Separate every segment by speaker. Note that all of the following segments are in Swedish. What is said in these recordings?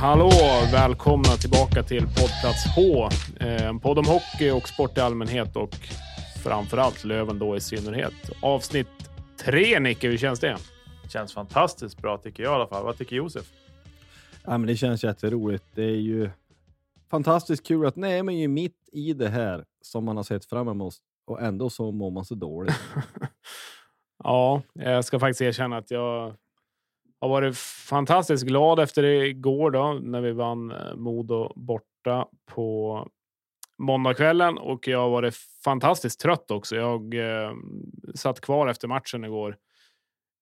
Speaker 1: Hallå! Välkomna tillbaka till poddplats H. Eh, En podd om hockey och sport i allmänhet och framförallt Löven då i synnerhet. Avsnitt tre, Nicke. Hur känns det?
Speaker 2: Känns fantastiskt bra tycker jag i alla fall. Vad tycker Josef?
Speaker 3: Ja, men det känns jätteroligt. Det är ju fantastiskt kul att nej, men ju mitt i det här som man har sett fram emot och ändå så mår man så dåligt.
Speaker 1: Ja, jag ska faktiskt erkänna att jag har varit fantastiskt glad efter igår då när vi vann eh, Modo borta på måndagskvällen och jag har varit fantastiskt trött också. Jag eh, satt kvar efter matchen igår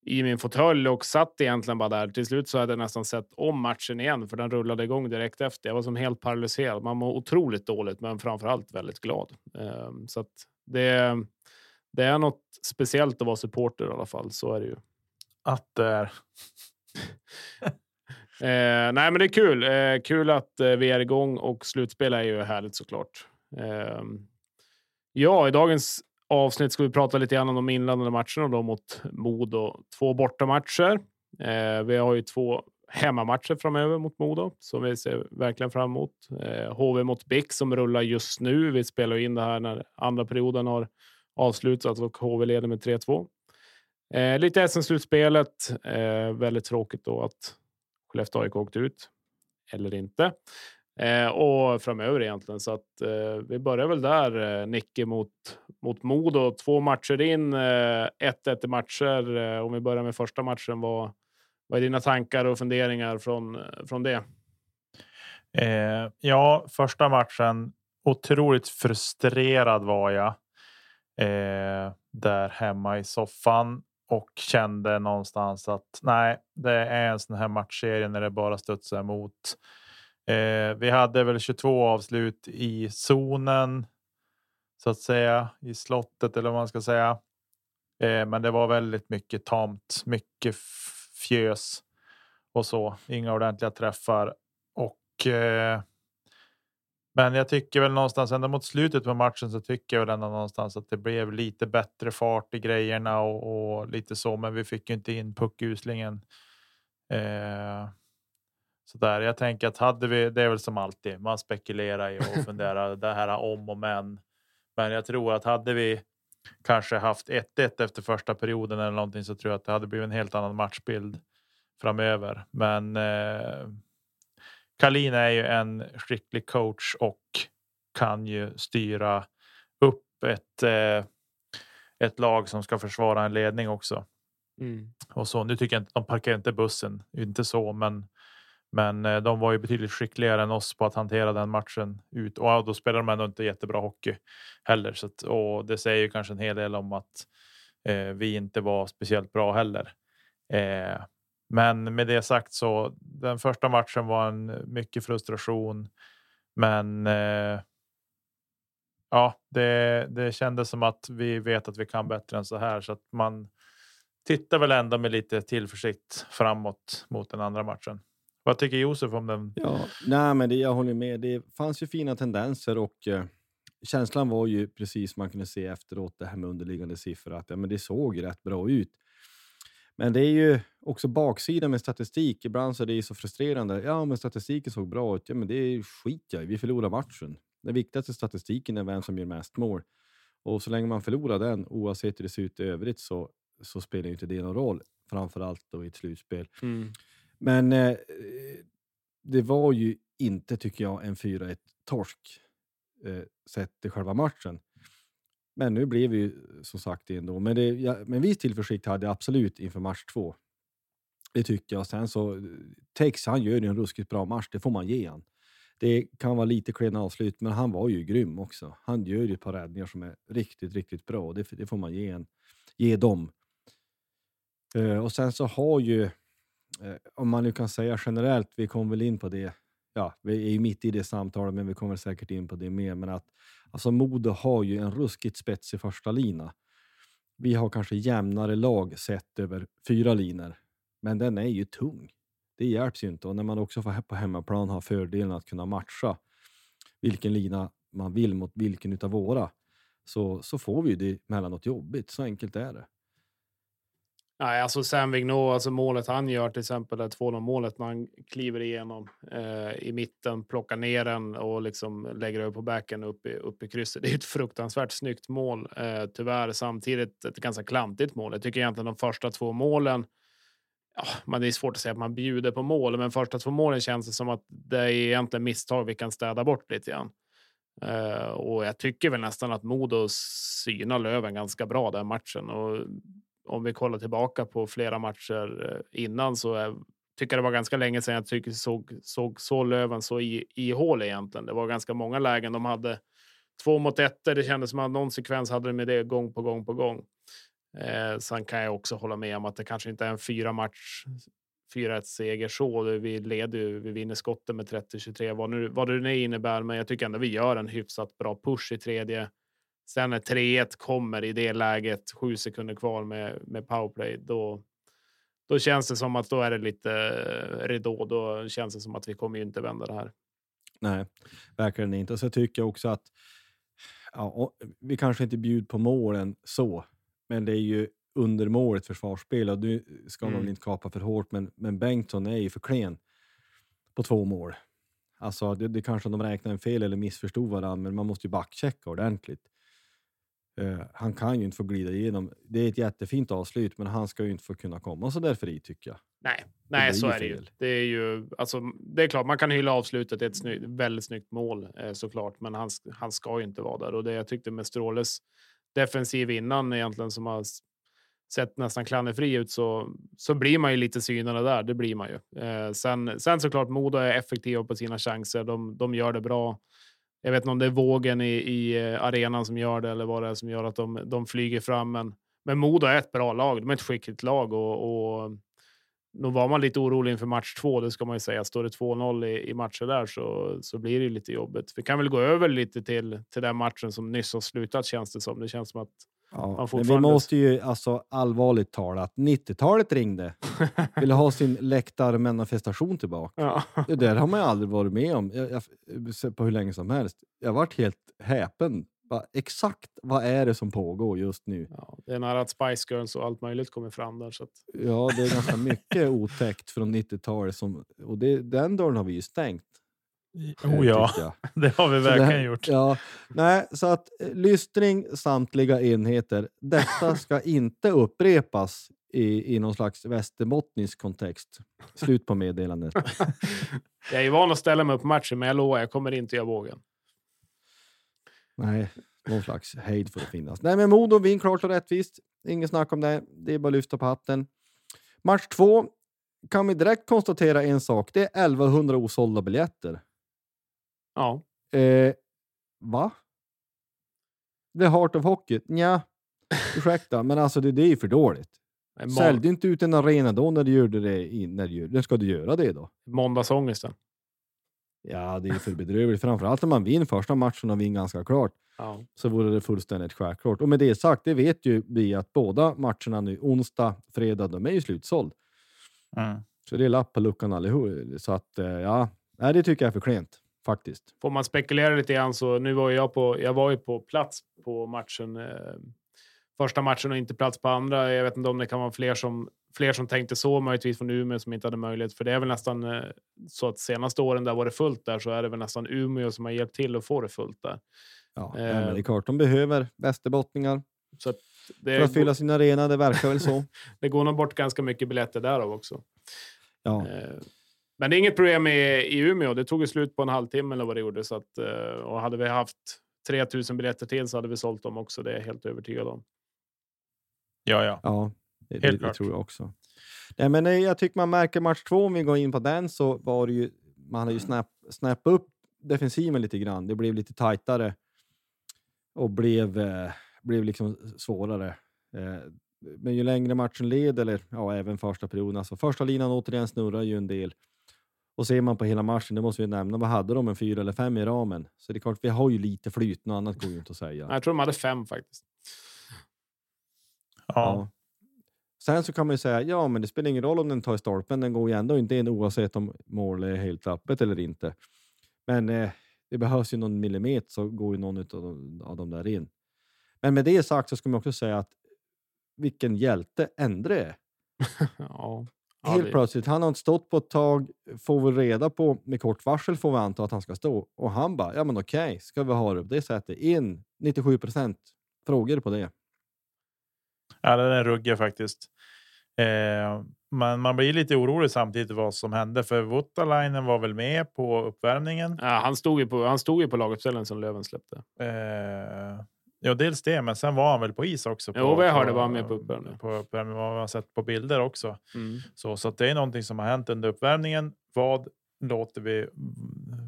Speaker 1: i min fåtölj och satt egentligen bara där. Till slut så hade jag nästan sett om matchen igen för den rullade igång direkt efter. Jag var som helt paralyserad. Man mår otroligt dåligt, men framför allt väldigt glad. Eh, så att det, det är något speciellt att vara supporter i alla fall. Så är det ju.
Speaker 2: Att det är.
Speaker 1: Eh, nej, men det är kul. Eh, kul att eh, vi är igång och slutspel är ju härligt såklart. Eh, ja, i dagens avsnitt ska vi prata lite grann om de inledande matcherna då mot Modo. Två bortamatcher. Eh, vi har ju två hemmamatcher framöver mot Modo som vi ser verkligen fram emot. Eh, HV mot Bick som rullar just nu. Vi spelar in det här när andra perioden har avslutats och HV leder med 3-2. Eh, lite SM-slutspelet. Eh, väldigt tråkigt då att Skellefteå AIK åkte ut. Eller inte. Eh, och framöver egentligen. Så att eh, vi börjar väl där. Eh, Nicke mot, mot Modo. Två matcher in. Eh, 1-1 i matcher. Eh, om vi börjar med första matchen. Vad, vad är dina tankar och funderingar från, från det?
Speaker 2: Eh, ja, första matchen. Otroligt frustrerad var jag. Eh, där hemma i soffan och kände någonstans att nej, det är en sån här matchserie när det bara studsar emot. Eh, vi hade väl 22 avslut i zonen så att säga i slottet eller vad man ska säga. Eh, men det var väldigt mycket tamt, mycket fjös och så. Inga ordentliga träffar och eh, men jag tycker väl någonstans ända mot slutet på matchen så tycker jag väl ändå någonstans att det blev lite bättre fart i grejerna och, och lite så. Men vi fick ju inte in puckuslingen. Eh, så där. Jag tänker att hade vi, det är väl som alltid, man spekulerar i och funderar det här om och men. Men jag tror att hade vi kanske haft 1-1 efter första perioden eller någonting så tror jag att det hade blivit en helt annan matchbild framöver. Men eh, Kalin är ju en skicklig coach och kan ju styra upp ett, eh, ett lag som ska försvara en ledning också.
Speaker 1: Mm.
Speaker 2: Och så nu tycker jag inte de parkerar inte bussen, inte så, men men eh, de var ju betydligt skickligare än oss på att hantera den matchen ut och ja, då spelar de ändå inte jättebra hockey heller. Så att, och det säger ju kanske en hel del om att eh, vi inte var speciellt bra heller. Eh, men med det sagt så den första matchen var en mycket frustration. Men eh, ja, det, det kändes som att vi vet att vi kan bättre än så här så att man tittar väl ändå med lite tillförsikt framåt mot den andra matchen. Vad tycker Josef om den?
Speaker 3: Ja, nej, men det, jag håller med. Det fanns ju fina tendenser och eh, känslan var ju precis man kunde se efteråt det här med underliggande siffror att ja, men det såg rätt bra ut. Men det är ju också baksidan med statistik. Ibland så är det ju så frustrerande. Ja, men statistiken såg bra ut. Ja, men det skiter jag i. Vi förlorar matchen. Det viktigaste statistiken är vem som gör mest mål. Och så länge man förlorar den, oavsett hur det ser ut i övrigt, så, så spelar ju inte det någon roll. Framförallt då i ett slutspel.
Speaker 1: Mm.
Speaker 3: Men eh, det var ju inte, tycker jag, en 4-1 torsk eh, sett till själva matchen. Men nu blev vi ju som sagt det ändå. Men, det, ja, men viss tillförsikt hade jag absolut inför match två. Det tycker jag. Sen så, eh, Tex han gör ju en ruskigt bra match, det får man ge han. Det kan vara lite klena avslut, men han var ju grym också. Han gör ju ett par räddningar som är riktigt, riktigt bra och det, det får man ge, en, ge dem. Eh, och sen så har ju, eh, om man nu kan säga generellt, vi kom väl in på det, ja, vi är ju mitt i det samtalet, men vi kommer säkert in på det mer, men att alltså Modo har ju en ruskigt spetsig första lina. Vi har kanske jämnare lag sett över fyra linor, men den är ju tung. Det hjälps ju inte och när man också får på hemmaplan har fördelen att kunna matcha vilken lina man vill mot vilken utav våra så, så får vi ju det mellanåt jobbigt. Så enkelt är det.
Speaker 1: Nej, alltså Sam Vigneault, alltså målet han gör till exempel, det 2-0 målet när han kliver igenom eh, i mitten, plockar ner den och liksom lägger över på backen upp i, upp i krysset. Det är ett fruktansvärt snyggt mål. Eh, tyvärr samtidigt ett ganska klantigt mål. Jag tycker egentligen de första två målen. Ja, men det är svårt att säga att man bjuder på mål, men första två målen känns det som att det är egentligen misstag vi kan städa bort lite grann. Eh, och jag tycker väl nästan att Modo synar Löven ganska bra den matchen och om vi kollar tillbaka på flera matcher eh, innan så är, tycker jag det var ganska länge sedan jag tycker såg, såg så Löven så i, i hål egentligen. Det var ganska många lägen de hade två mot ett. Det kändes som att någon sekvens hade med det gång på gång på gång. Eh, sen kan jag också hålla med om att det kanske inte är en fyra match 4-1 seger så. Vi leder ju, vi vinner skotten med 30-23 vad, nu, vad det nu innebär. Men jag tycker ändå vi gör en hyfsat bra push i tredje. Sen när 3-1 kommer i det läget, sju sekunder kvar med, med powerplay, då, då känns det som att då är det lite ridå. Då känns det som att vi kommer ju inte vända det här.
Speaker 3: Nej, verkligen inte. Och så tycker jag också att ja, vi kanske inte bjuder på målen så, men det är ju under målet försvarsspel och du ska mm. nog inte kapa för hårt, men, men Bengtsson är ju för klen på två mål. Alltså, det, det kanske de räknar en fel eller missförstod varandra, men man måste ju backchecka ordentligt. Uh, han kan ju inte få glida igenom. Det är ett jättefint avslut, men han ska ju inte få kunna komma så där fri tycker jag.
Speaker 1: Nej, nej så är det ju. Det är ju alltså, det är klart, man kan hylla avslutet. Det är ett snyggt, väldigt snyggt mål eh, såklart, men han, han ska ju inte vara där och det jag tyckte med Stråles defensiv innan egentligen som har sett nästan klanderfri ut så, så blir man ju lite synade där. Det blir man ju. Eh, sen, sen såklart Modo är effektiva på sina chanser. De, de gör det bra. Jag vet inte om det är vågen i, i eh, arenan som gör det eller vad det är som gör att de, de flyger fram. Men, men Modo är ett bra lag. De är ett skickligt lag och, och nog var man lite orolig inför match två. Det ska man ju säga. Står det 2-0 i, i matcher där så, så blir det lite jobbigt. Vi kan väl gå över lite till, till den matchen som nyss har slutat känns det som. Det känns som att
Speaker 3: Ja, men vi måste ju alltså allvarligt talat, 90-talet ringde. Ville ha sin läktarmanifestation tillbaka. Ja. Det där har man ju aldrig varit med om jag, jag, på hur länge som helst. Jag varit helt häpen. Va, exakt vad är det som pågår just nu?
Speaker 1: Ja, det är nära att Spice Girls och allt möjligt kommer fram där. Så att...
Speaker 3: Ja, det är ganska mycket otäckt från 90-talet. och det, den dörren har vi ju stängt.
Speaker 2: Oh ja, det har vi verkligen det, gjort.
Speaker 3: Ja, nej, så att eh, lystring samtliga enheter. Detta ska inte upprepas i, i någon slags västerbottnisk kontext. Slut på meddelandet.
Speaker 1: jag är van att ställa mig upp matchen, men jag lovar, jag kommer inte göra vågen.
Speaker 3: Nej, någon slags hejd får det finnas. Nej, men Modo vinner klart och rättvist. Inget snack om det. Det är bara att lyfta på hatten. Match två kan vi direkt konstatera en sak. Det är 1100 osålda biljetter.
Speaker 1: Ja.
Speaker 3: Eh, va? The Heart of Hockey? Nja, ursäkta, men alltså det, det är ju för dåligt.
Speaker 1: En
Speaker 3: Sälj inte ut en arena då när du gjorde det. In, när, du, när ska du göra det då?
Speaker 1: Måndagsångesten.
Speaker 3: Ja, det är för bedrövligt. Framförallt om man vinner första matchen och vinner ganska klart.
Speaker 1: Ja.
Speaker 3: så vore det fullständigt självklart. Och med det sagt, det vet ju vi att båda matcherna nu, onsdag, fredag, de är ju slutsåld.
Speaker 2: Mm.
Speaker 3: Så det är lapp på luckan allihop. Så att eh, ja, nej, det tycker jag är för klent faktiskt.
Speaker 1: Får man spekulera lite grann så nu var jag på. Jag var ju på plats på matchen. Eh, första matchen och inte plats på andra. Jag vet inte om det kan vara fler som fler som tänkte så, möjligtvis från Umeå som inte hade möjlighet. För det är väl nästan eh, så att senaste åren där var det fullt där så är det väl nästan Umeå som har hjälpt till att få det fullt där.
Speaker 3: Ja,
Speaker 1: Eh.
Speaker 3: men det är klart, de behöver västerbottningar
Speaker 1: Så att
Speaker 3: för
Speaker 1: det,
Speaker 3: att fylla sin arena. Det verkar väl så.
Speaker 1: det går nog bort ganska mycket biljetter därav också.
Speaker 3: Ja,
Speaker 1: Eh, Men det är inget problem i, i Umeå. Det tog ju slut på en halvtimme eller vad det gjorde. Så att, eh, och hade vi haft 3000 biljetter till så hade vi sålt dem också. Det är jag helt övertygad om.
Speaker 2: Ja, ja.
Speaker 3: ja det,
Speaker 2: Helt
Speaker 3: det, det
Speaker 2: klart.
Speaker 3: tror jag också. Nej, men eh, jag tycker man märker match två, om vi går in på den, så var det ju, man hade ju snap, snappat upp defensiven lite grann. Det blev lite tajtare och blev, eh, blev liksom svårare. Eh, men ju längre matchen led, eller ja, även första perioden, alltså första linan återigen snurrar ju en del. Och ser man på hela matchen, det måste vi nämna, vad hade de? En fyra eller fem i ramen? Så det är klart, vi har ju lite flyt, något annat går ju inte att säga.
Speaker 1: Jag tror de hade fem faktiskt.
Speaker 2: ja.
Speaker 3: Sen så kan man ju säga, ja men det spelar ingen roll om den tar i stolpen, den går ju ändå inte in oavsett om målet är helt öppet eller inte. Men eh, det behövs ju någon millimeter så går ju någon utav dem, av dem där in. Men med det sagt så ska man också säga att vilken hjälte Endre är.
Speaker 1: ja. Ja,
Speaker 3: Helt
Speaker 1: det-
Speaker 3: plötsligt, han har inte stått på ett tag, får vi reda på med kort varsel får vi anta att han ska stå. Och han bara, ja men okej, ska vi ha det på det sättet? In 97 procent frågor på det.
Speaker 2: Ja, den är ruggig faktiskt. Eh, men man blir lite orolig samtidigt vad som hände för Voutalainen var väl med på uppvärmningen.
Speaker 1: Ja, han, stod ju på, han stod ju på laguppställningen som Löven släppte.
Speaker 2: Eh, ja, dels det, men sen var han väl på is också. På,
Speaker 1: Jo, vad jag hörde var han med på uppvärmningen.
Speaker 2: På uppvärmningen, vad man har sett på bilder också.
Speaker 1: Mm.
Speaker 2: Så, så att det är någonting som har hänt under uppvärmningen. Vad låter vi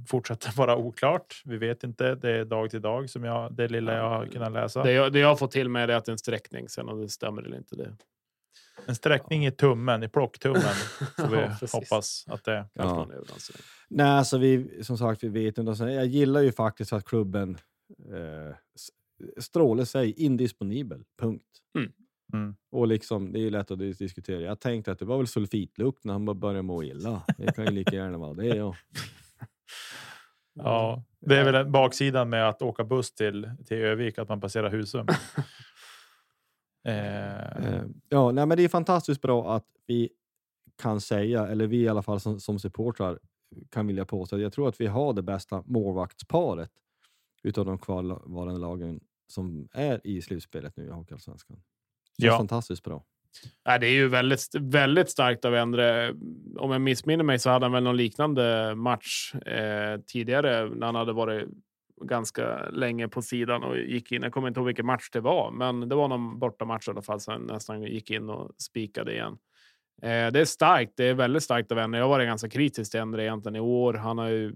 Speaker 2: fortsätta vara oklart? Vi vet inte. Det är dag till dag som jag det lilla jag har kunnat läsa.
Speaker 1: Det, jag, det jag har fått till mig är att det är en sträckning. Sen om det stämmer eller inte. Det.
Speaker 2: En sträckning i tummen, i plocktummen. Får vi
Speaker 1: Ja,
Speaker 2: hoppas att det.
Speaker 3: Ja. Nej, alltså vi, som sagt, vi vet inte. Sen, Jag gillar ju faktiskt att klubben eh, s- strålar sig indisponibel. Punkt.
Speaker 2: Mm.
Speaker 3: Och liksom, det är lätt att dis- diskutera. Jag tänkte att det var väl sulfitlukt när han började må illa. Det kan ju lika gärna vara det. Ja.
Speaker 2: Ja, det är väl en baksidan med att åka buss till till Övik att man passerar Husum. eh,
Speaker 3: Eh, ja, nej, men det är fantastiskt bra att vi kan säga, eller vi i alla fall som, som supportrar kan vilja påstå att jag tror att vi har det bästa målvaktsparet utav de kvarvarande lagen som är i slutspelet nu i Hockeyallsvenskan. Det är
Speaker 2: Ja.
Speaker 3: fantastiskt bra.
Speaker 1: Nej, det är ju väldigt, väldigt starkt av Endre. Om jag missminner mig så hade han väl någon liknande match eh, tidigare när han hade varit ganska länge på sidan och gick in. Jag kommer inte ihåg vilken match det var, men det var någon bortamatch i alla fall. Så han nästan gick in och spikade igen. Eh, det är starkt. Det är väldigt starkt av Endre. Jag har varit ganska kritisk till Endre egentligen i år. Han har ju,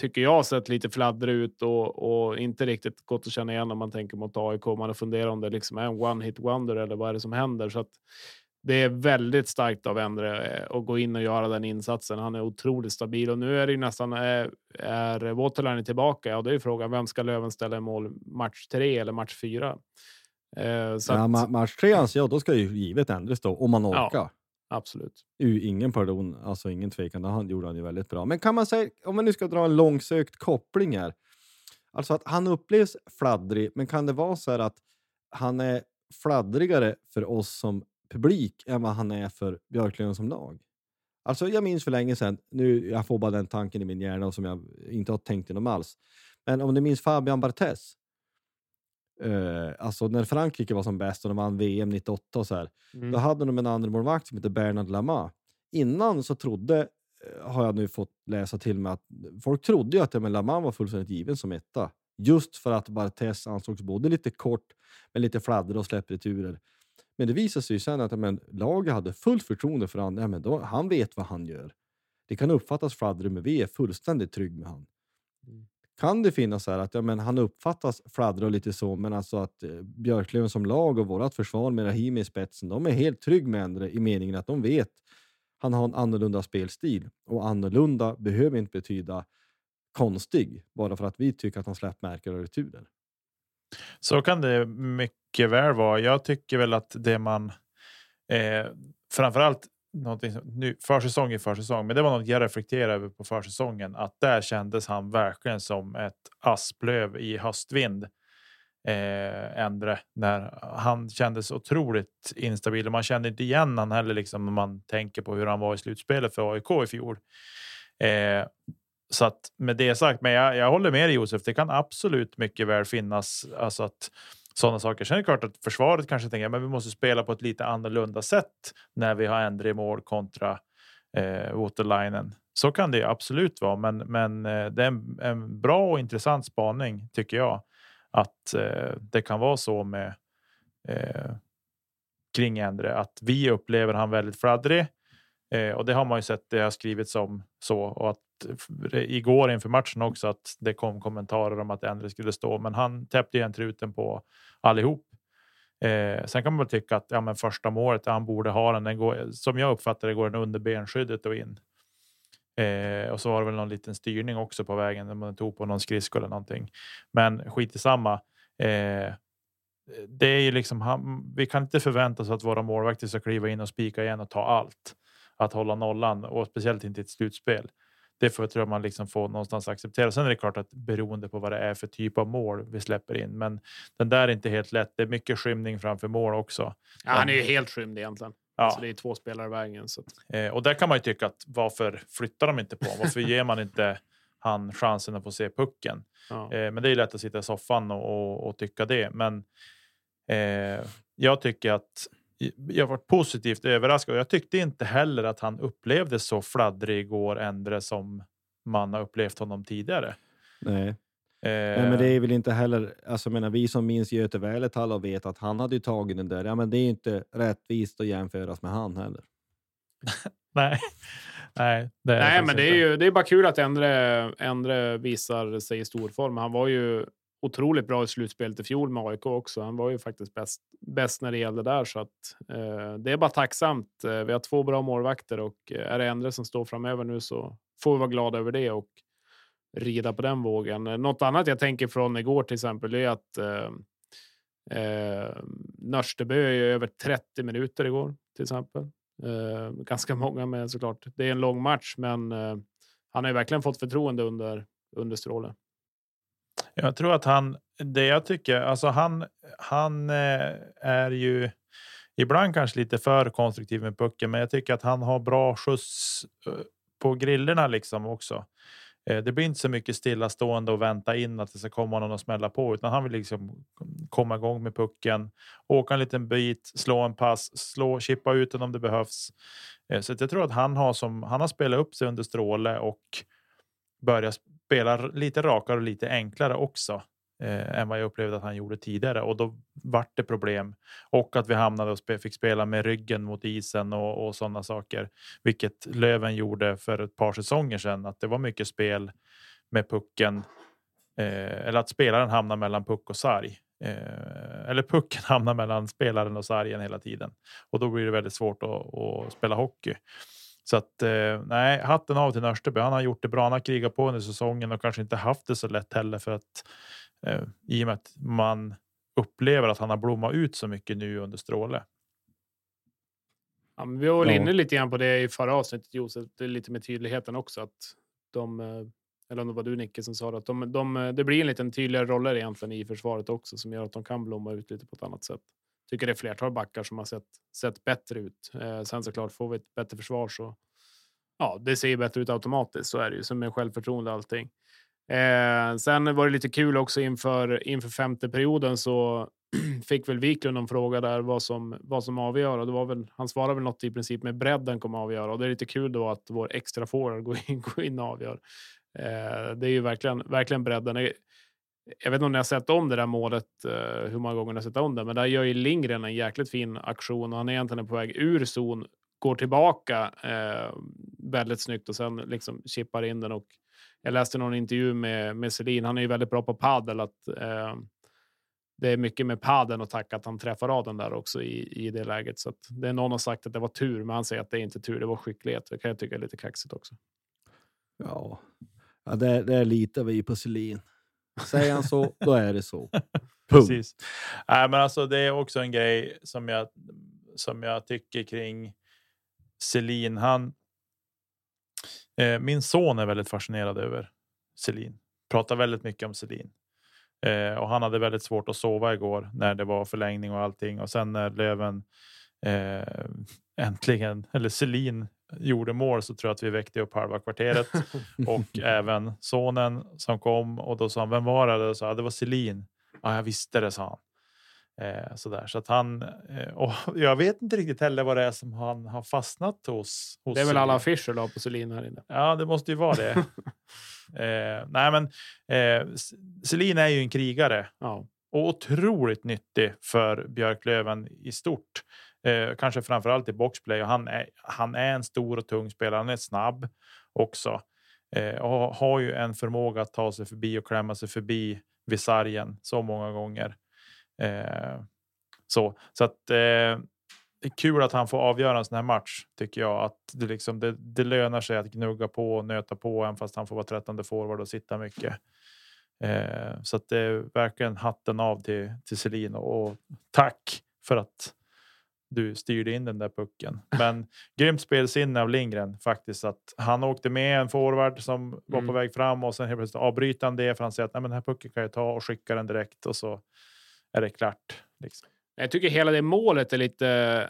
Speaker 1: tycker jag, sett lite fladdrig ut och, och inte riktigt gått att känna igen om man tänker mot AIK. Man har funderat om det liksom är en one hit wonder eller vad är det som händer? Så att det är väldigt starkt av Endre eh, att gå in och göra den insatsen. Han är otroligt stabil och nu är det ju nästan är, är Waterline tillbaka och det är ju frågan vem ska Löven ställa i mål match tre eller match fyra? Eh, så
Speaker 3: Ja,
Speaker 1: att,
Speaker 3: ma- match tre anser jag, då ska ju givet ändras då, om man
Speaker 1: Ja absolut.
Speaker 3: U- Ingen pardon, alltså ingen tvekan. Det han gjorde han ju väldigt bra. Men kan man säga, om man nu ska dra en långsökt koppling här. Alltså att han upplevs fladdrig, men kan det vara så här att han är fladdrigare för oss som publik än vad han är för Björklöven som lag? Alltså jag minns för länge sedan, nu jag får bara den tanken i min hjärna som jag inte har tänkt inom alls. Men om du minns Fabian Barthez? Eh, alltså när Frankrike var som bäst och de vann VM 98 och så här.
Speaker 1: Mm.
Speaker 3: Då hade de en andra målvakt som heter Bernard Lama. Innan så trodde, eh, har jag nu fått läsa till mig, att folk trodde ju att Emil Lama var fullständigt given som etta. Just för att Barthez ansågs både lite kort, men lite fladdrig och släppt returer. Men det visade sig ju sen att men, laget hade fullt förtroende för honom. Ja, men då, han vet vad han gör. Det kan uppfattas fladdrig, men vi är fullständigt trygg med honom kan det finnas så här att ja, men han uppfattas fladdra och lite så, men alltså att eh, Björklöven som lag och vårt försvar med Rahimi i spetsen, de är helt trygg med Endre i meningen att de vet han har en annorlunda spelstil och annorlunda behöver inte betyda konstig bara för att vi tycker att han släppt märken och returer.
Speaker 2: Så kan det mycket väl vara. Jag tycker väl att det man eh, framförallt någonting som, nu försäsong i försäsong, men det var något jag reflekterade över på försäsongen att där kändes han verkligen som ett asplöv i höstvind. Eh, Endre när han kändes otroligt instabil och man kände inte igen han heller liksom när man tänker på hur han var i slutspelet för AIK i fjol. Eh, så att med det sagt, men jag, jag håller med dig Josef. Det kan absolut mycket väl finnas alltså att sådana saker. Sen är det klart att försvaret kanske tänker att vi måste spela på ett lite annorlunda sätt när vi har Endre i mål kontra eh, Waterlinen. Så kan det absolut vara, men, men eh, det är en, en, bra och intressant spaning tycker jag att eh, det kan vara så med eh, kring Endre att vi upplever han väldigt fladdrig eh, och det har man ju sett. Det har skrivits om så och att Eh, igår inför matchen också att det kom kommentarer om att Endre skulle stå, men han täppte igen truten på allihop. Eh, sen kan man väl tycka att ja, men första målet han borde ha den. den går, som jag uppfattar det går den under benskyddet och in. Eh, och så var det väl någon liten styrning också på vägen när man tog på någon skridsko eller någonting. Men skit i samma. Eh, det är ju liksom, han, vi kan inte förvänta oss att våra målvakter ska kliva in och spika igen och ta allt. Att hålla nollan och speciellt inte i ett slutspel det får, tror jag man liksom får någonstans acceptera. Sen är det klart att beroende på vad det är för typ av mål vi släpper in, men den där är inte helt lätt. Det är mycket skymning framför mål också.
Speaker 1: Ja, han är ju helt skymd egentligen. Ja. Så det är två spelare i vägen. Så.
Speaker 2: Eh, och där kan man ju tycka att varför flyttar de inte på? Varför ger man inte han chansen att få se pucken? Ja. Eh, men det är lätt att sitta i soffan och, och, och tycka det. Men eh, jag tycker att jag var positivt överraskad och jag tyckte inte heller att han upplevdes så fladdrig igår ändre som man har upplevt honom tidigare.
Speaker 3: Nej. Eh, Nej, men det är väl inte heller, alltså menar, vi som minns Göte Väletall och vet att han hade tagit den där, ja men det är inte rättvist att jämföras med han heller.
Speaker 2: Nej. Nej,
Speaker 1: det Nej men det är ju det är bara kul att Endre, Endre visar sig i stor form. Han var ju otroligt bra i slutspelet i fjol med AIK också. Han var ju faktiskt bäst, bäst när det gällde där, så att eh, det är bara tacksamt. Eh, vi har två bra målvakter och eh, är det Endre som står framöver nu så får vi vara glada över det och rida på den vågen. Eh, något annat jag tänker från igår till exempel är att eh, eh, Nörstebö är över 30 minuter igår till exempel. Eh, ganska många med såklart. Det är en lång match, men eh, han har ju verkligen fått förtroende under under strålen.
Speaker 2: Jag tror att han, det jag tycker, alltså han, han eh, är ju ibland kanske lite för konstruktiv med pucken, men jag tycker att han har bra skjuts eh, på grillorna liksom också. Eh, det blir inte så mycket stillastående och vänta in att det ska komma någon och smälla på, utan han vill liksom komma igång med pucken, åka en liten bit, slå en pass, slå, chippa ut den om det behövs. Så jag tror att han har som han har spelat upp sig under stråle och börjat spelar lite rakare och lite enklare också eh, än vad jag upplevde att han gjorde tidigare och då vart det problem och att vi hamnade och spe, fick spela med ryggen mot isen och, och sådana saker, vilket Löven gjorde för ett par säsonger sedan. Att det var mycket spel med pucken eh, eller att spelaren hamnar mellan puck och sarg. Eh, eller pucken hamnar mellan spelaren och sargen hela tiden och då blir det väldigt svårt att, att spela hockey. Så att eh, nej, hatten av till Nörsteby. Han har gjort det bra. Han har krigat på under säsongen och kanske inte haft det så lätt heller för att eh, i och med att man upplever att han har blommat ut så mycket nu under Stråle.
Speaker 1: Ja, vi var väl inne lite grann på det i förra avsnittet Josef, lite med tydligheten också att de eh, eller om det var du Nicke som sa det, att de, de, det blir en liten tydligare roller egentligen i försvaret också som gör att de kan blomma ut lite på ett annat sätt tycker det är flertal backar som har sett, sett bättre ut. Eh, sen såklart får vi ett bättre försvar så ja, det ser bättre ut automatiskt. Så är det ju som med självförtroende och allting. Eh, sen var det lite kul också inför inför femte perioden så fick väl Wiklund en fråga där vad som vad som avgör och det var väl. Han svarade väl något i princip med bredden kommer avgöra och det är lite kul då att vår extra forward går in, går in och avgör. Eh, det är ju verkligen verkligen bredden jag vet inte om ni har sett om det där målet, uh, hur många gånger ni har sett om det, men där gör ju Lindgren en jäkligt fin aktion och han är egentligen på väg ur zon, går tillbaka, uh, väldigt snyggt och sen liksom chippar in den. Och jag läste någon intervju med, med Selin. Han är ju väldigt bra på padel. Att, eh, det är mycket med padeln och tacka att han träffar av den där också i, i det läget. Så att det är någon har sagt att det var tur, men han säger att det är inte tur. Det var skicklighet. Det kan jag tycka är lite kaxigt också.
Speaker 3: Ja, ja det, det litar vi på Selin. Säger han så, då är det så.
Speaker 2: Precis. Äh, men alltså, det är också en grej som jag, som jag tycker kring Selin. Han, eh, min son är väldigt fascinerad över Selin. Pratar väldigt mycket om Selin. Eh, och han hade väldigt svårt att sova igår när det var förlängning och allting. Och sen när Löven eh, äntligen, eller Selin gjorde mål så tror jag att vi väckte upp halva kvarteret och även sonen som kom och då sa han vem var det? Och sa, det var Selin. Ja, jag visste det, sa han. Eh, sådär. Så att han, eh, och jag vet inte riktigt heller vad det är som han har fastnat hos. hos
Speaker 1: det är väl alla affischer då på Selin här inne.
Speaker 2: Ja, det måste ju vara det. eh, nej, men eh, Selin är ju en krigare
Speaker 1: ja.
Speaker 2: och otroligt nyttig för Björklöven i stort. Eh, kanske framförallt i boxplay. Och han, är, han är en stor och tung spelare. Han är snabb också eh, och har ju en förmåga att ta sig förbi och klämma sig förbi vid sargen så många gånger. Eh, så så att eh, det är kul att han får avgöra en sån här match tycker jag. Att det, liksom, det, det lönar sig att gnugga på och nöta på även fast han får vara trettonde forward och sitta mycket. Eh, så att det är verkligen hatten av till, till Selin och tack för att du styrde in den där pucken. Men grymt spelsinne av Lindgren faktiskt. Att han åkte med en forward som var mm. på väg fram och sen helt plötsligt avbryter han det för han säger att Nej, men den här pucken kan jag ta och skicka den direkt och så är det klart. Liksom.
Speaker 1: Jag tycker hela det målet är lite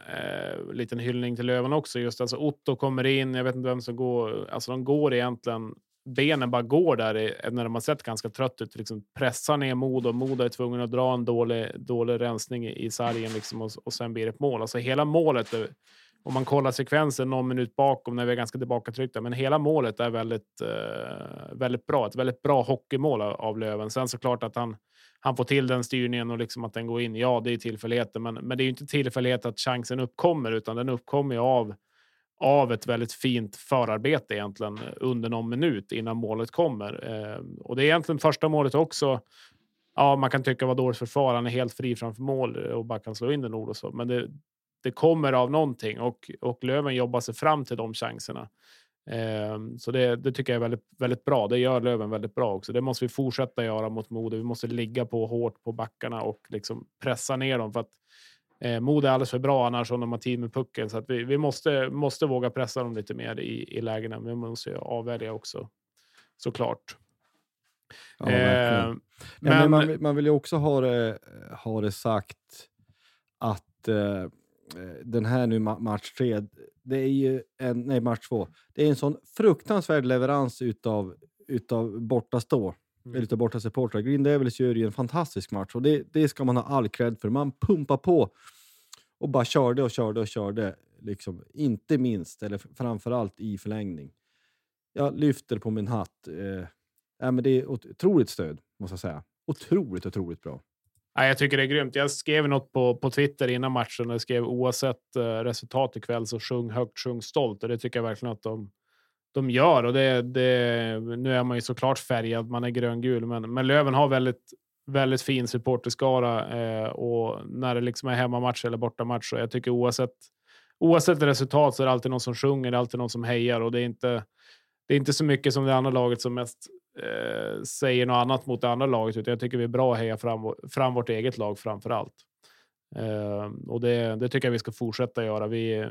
Speaker 1: eh, liten hyllning till Löven också. Just alltså Otto kommer in. Jag vet inte vem som går. Alltså de går egentligen benen bara går där när de har sett ganska trött ut. Liksom pressar ner Modo. Modo är tvungen att dra en dålig, dålig rensning i sargen liksom och, och sen blir det ett mål. Alltså hela målet, om man kollar sekvensen någon minut bakom när vi är ganska tillbakatryckta, men hela målet är väldigt, eh, väldigt bra. Ett väldigt bra hockeymål av, av Löven. Sen såklart att han, han får till den styrningen och liksom att den går in. Ja, det är tillfälligheter, men, men det är ju inte tillfällighet att chansen uppkommer, utan den uppkommer av av ett väldigt fint förarbete egentligen eh, under någon minut innan målet kommer. Eh, och det är egentligen första målet också. Ja, man kan tycka vad dåligt försvar. Han är helt fri framför mål eh, och bara kan slå in den ord och så, men det, det kommer av någonting och, och Löven jobbar sig fram till de chanserna. Eh, så det, det, tycker jag är väldigt, väldigt bra. Det gör Löven väldigt bra också. Det måste vi fortsätta göra mot Modo. Vi måste ligga på hårt på backarna och liksom pressa ner dem för att Eh, Mod är alldeles för bra annars om de har tid med pucken, så att vi, vi måste, måste våga pressa dem lite mer i, i lägena. Men vi måste avvälja också såklart.
Speaker 3: Ja, eh, men, men man, man, vill ju också ha det, ha det sagt att eh, den här nu match tre, det är ju en, nej match två, det är en sån fruktansvärd leverans utav, utav bortastå mm. lite borta supportrar. Green Devils gör ju en fantastisk match och det, det ska man ha all cred för. Man pumpar på och bara körde och körde och körde. Liksom, inte minst, eller framförallt i förlängning. Jag lyfter på min hatt. Eh, ja, men det är otroligt stöd, måste jag säga. Otroligt, otroligt bra.
Speaker 1: Ja, jag tycker det är grymt. Jag skrev något på, på Twitter innan matchen. Jag skrev oavsett uh, resultat ikväll så sjung högt, sjung stolt. Och det tycker jag verkligen att de, de gör. Och det, det, nu är man ju såklart färgad, man är gröngul, men, men Löven har väldigt, väldigt fin supporterskara eh, och när det liksom är hemmamatch eller bortamatch. Så jag tycker oavsett, oavsett resultat så är det alltid någon som sjunger, det är alltid någon som hejar och det är inte, det är inte så mycket som det andra laget som mest eh, säger något annat mot det andra laget, utan jag tycker vi är bra att heja fram, fram vårt eget lag framför allt. Uh, och det, det tycker jag vi ska fortsätta göra. Vi,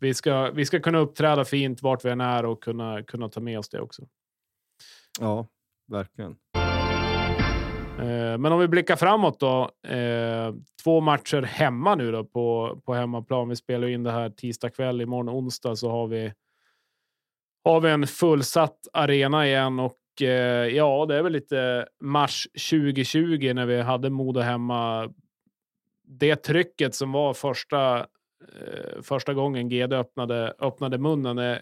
Speaker 1: vi ska, vi ska kunna uppträda fint vart vi än är och kunna, kunna ta med oss det också.
Speaker 3: Ja, verkligen.
Speaker 1: Eh, men om vi blickar framåt då. Eh, två matcher hemma nu då på, på hemmaplan. Vi spelar in det här tisdag kväll. Imorgon onsdag så har vi, har vi en fullsatt arena igen och eh, ja, det är väl lite mars 2020 när vi hade Modo hemma. Det trycket som var första Eh, första gången GD öppnade, öppnade munnen. Eh,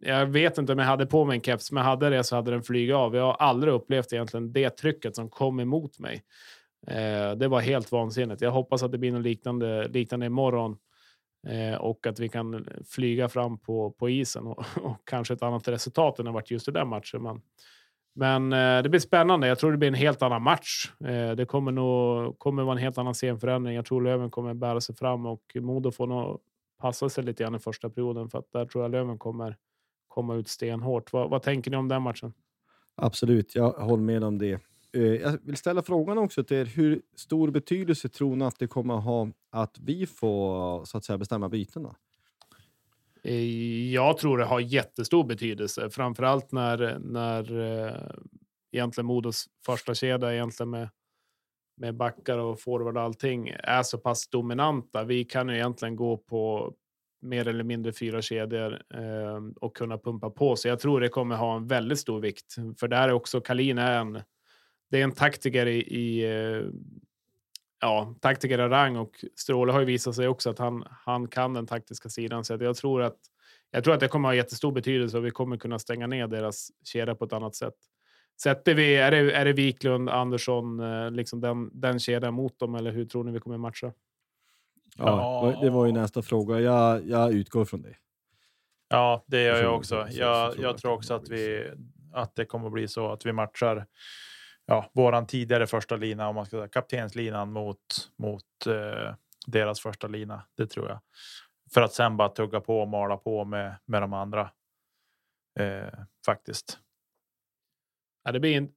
Speaker 1: jag vet inte om jag hade på mig en keps, men hade det så hade den flugit av. Jag har aldrig upplevt egentligen det trycket som kom emot mig. Eh, det var helt vansinnigt. Jag hoppas att det blir något liknande, liknande imorgon. eh, och att vi kan flyga fram på, på isen och, och kanske ett annat resultat än det varit just i den matchen. Men, men eh, det blir spännande. Jag tror det blir en helt annan match. Eh, det kommer nog kommer vara en helt annan scenförändring. Jag tror Löven kommer bära sig fram och Modo får nog passa sig lite grann i första perioden för att där tror jag Löven kommer komma ut stenhårt. Vad, vad tänker ni om den matchen?
Speaker 3: Absolut, jag håller med om det. Eh, jag vill ställa frågan också till er. Hur stor betydelse tror ni att det kommer att ha att vi får så att säga, bestämma bytena?
Speaker 1: Eh, jag tror det har jättestor betydelse, framför allt när, när eh, egentligen Modos första kedja egentligen med, med backar och forward och allting är så pass dominanta. Vi kan ju egentligen gå på mer eller mindre fyra kedjor eh, och kunna pumpa på. Så jag tror det kommer ha en väldigt stor vikt. För där är också Kalin är en, det är en taktiker i, i eh, ja, taktiker av rang och Stråle har ju visat sig också att han, han kan den taktiska sidan. Så jag tror att jag tror att det kommer ha jättestor betydelse och vi kommer kunna stänga ner deras kedja på ett annat sätt. Sätter vi, är det, är det Wiklund, Andersson, eh, liksom den, den kedjan mot dem eller hur tror ni vi kommer matcha?
Speaker 3: Ja, det var ju nästa fråga. Jag, jag utgår från det.
Speaker 2: Ja, det gör jag också. Jag, jag tror också att, vi, att det kommer att bli så att vi matchar ja, våran tidigare första lina, om man ska säga kaptenslinan mot mot eh, deras första lina. Det tror jag för att sen bara tugga på och mala på med med de andra. Eh, faktiskt.
Speaker 1: Ja, det blir in,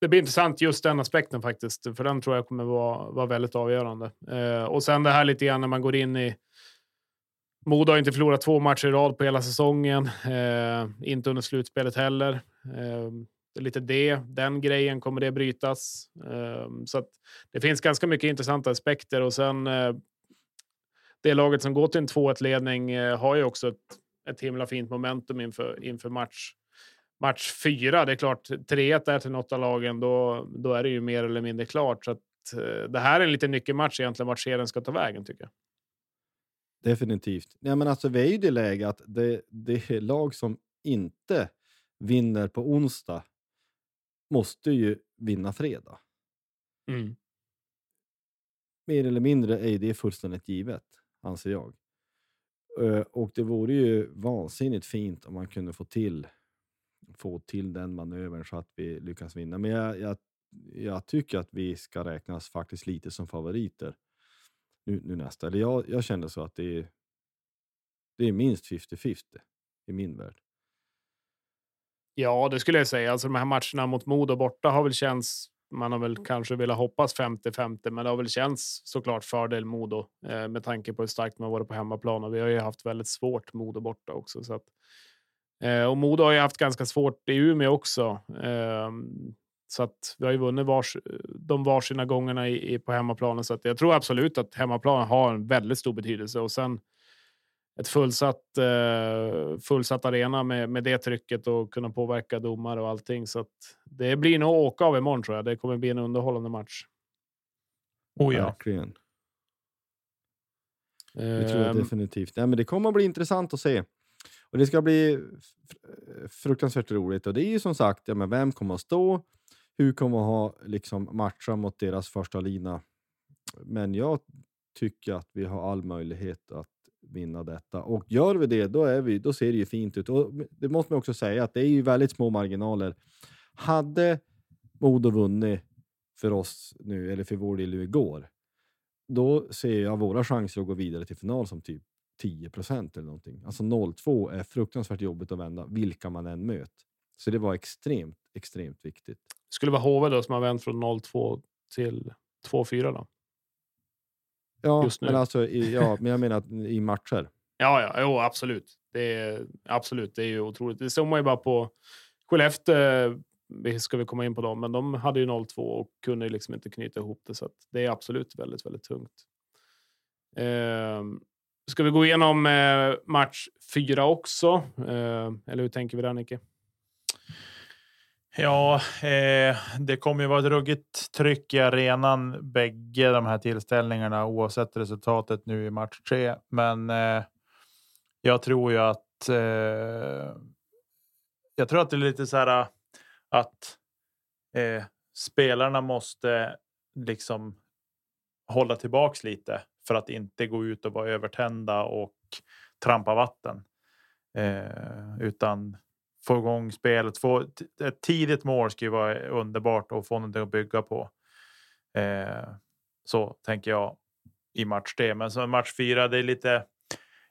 Speaker 1: det blir intressant just den aspekten faktiskt, för den tror jag kommer vara, vara väldigt avgörande. Eh, och sen det här lite grann när man går in i Modo har inte förlorat två matcher i rad på hela säsongen, eh, inte under slutspelet heller. Eh, det är lite det, den grejen, kommer det brytas? Ehm, så att det finns ganska mycket intressanta aspekter och sen eh, det laget som går till en 2-1 ledning eh, har ju också ett, ett himla fint momentum inför, inför match match fyra. Det är klart, 3-1 är till något av lagen, då, då är det ju mer eller mindre klart. Så att, eh, det här är en liten nyckelmatch egentligen, vart serien ska ta vägen tycker jag.
Speaker 3: Definitivt. Ja, men alltså, vi är ju i det läget att det, det är lag som inte vinner på onsdag måste ju vinna fredag.
Speaker 1: Mm.
Speaker 3: Mer eller mindre är det fullständigt givet, anser jag. Eh, Och det vore ju vansinnigt fint om man kunde få till få till den manövern så att vi lyckas vinna. Men jag, jag, jag tycker att vi ska räknas faktiskt lite som favoriter nu, nu nästa. Eller jag, jag känner så att det är, det är minst 50-50 i min värld.
Speaker 1: Ja, det skulle jag säga. Alltså de här matcherna mot Modo borta har väl känts. Man har väl kanske velat hoppas 50-50, men det har väl känts såklart fördel Modo eh, med tanke på hur starkt man varit på hemmaplan och vi har ju haft väldigt svårt Modo borta också. Så att, eh, och Modo har ju haft ganska svårt i Umeå också. Eh, så att vi har ju vunnit vars, de varsina gångerna i, i, på hemmaplanen. Så att jag tror absolut att hemmaplan har en väldigt stor betydelse och sen ett fullsatt, eh, fullsatt arena med, med det trycket och kunna påverka domare och allting. Så att det blir nog åka av imorgon tror jag. Det kommer bli en underhållande match.
Speaker 2: Oh ja.
Speaker 3: Verkligen. Det tror jag definitivt. Ja, men det kommer att bli intressant att se. Och Det ska bli fruktansvärt roligt. Och det är ju som sagt, ja, men vem kommer att stå? Hur kommer att ha liksom, matcha mot deras första lina? Men jag tycker att vi har all möjlighet att vinna detta. Och gör vi det, då, är vi, då ser det ju fint ut. Och det måste man också säga att det är ju väldigt små marginaler. Hade Modo vunnit för oss nu, eller för vår del igår, då ser jag våra chanser att gå vidare till final som typ 10 procent eller någonting. Alltså 0-2 är fruktansvärt jobbigt att vända, vilka man än möter. Så det var extremt, extremt viktigt.
Speaker 1: Det skulle vara HV då som har vänt från 0-2 till 2-4 då?
Speaker 3: Ja, men alltså, i, ja, men jag menar i matcher.
Speaker 1: Ja, ja, jo, absolut. Det är absolut. Det är ju otroligt. Det såg man ju bara på Skellefteå. Vi ska vi komma in på dem, men de hade ju 0-2 och kunde liksom inte knyta ihop det, så det är absolut väldigt, väldigt tungt. Eh, ska vi gå igenom eh, match fyra också? Eh, eller hur tänker vi där, Nicke?
Speaker 2: Ja, eh, det kommer ju vara ett ruggigt tryck i arenan bägge de här tillställningarna oavsett resultatet nu i match tre. Men eh, jag tror ju att. Eh, jag tror att det är lite så här eh, att eh, spelarna måste liksom hålla tillbaks lite för att inte gå ut och vara övertända och trampa vatten. Eh, utan få igång spelet. Få ett tidigt mål skulle vara underbart och få någonting att bygga på. Eh, så tänker jag i match tre. Men som match fyra, det är lite.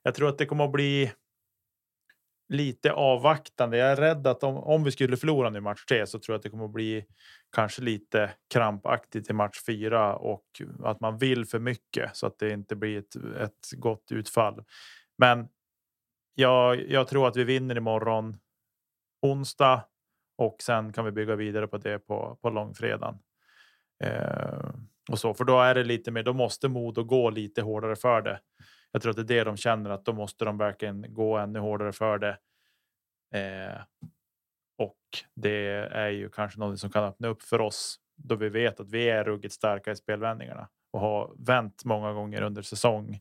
Speaker 2: Jag tror att det kommer att bli lite avvaktande. Jag är rädd att om, om vi skulle förlora nu match tre så tror jag att det kommer att bli kanske lite krampaktigt i match fyra och att man vill för mycket så att det inte blir ett, ett gott utfall. Men jag, jag tror att vi vinner imorgon onsdag och sen kan vi bygga vidare på det på, på långfredagen. Eh, och så, för då är det lite mer. Då måste Modo gå lite hårdare för det. Jag tror att det är det de känner att då måste de verkligen gå ännu hårdare för det. Eh, och det är ju kanske något som kan öppna upp för oss då vi vet att vi är ruggigt starka i spelvändningarna och har vänt många gånger under säsong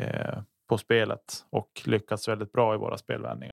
Speaker 2: eh, på spelet och lyckats väldigt bra i våra spelvändningar.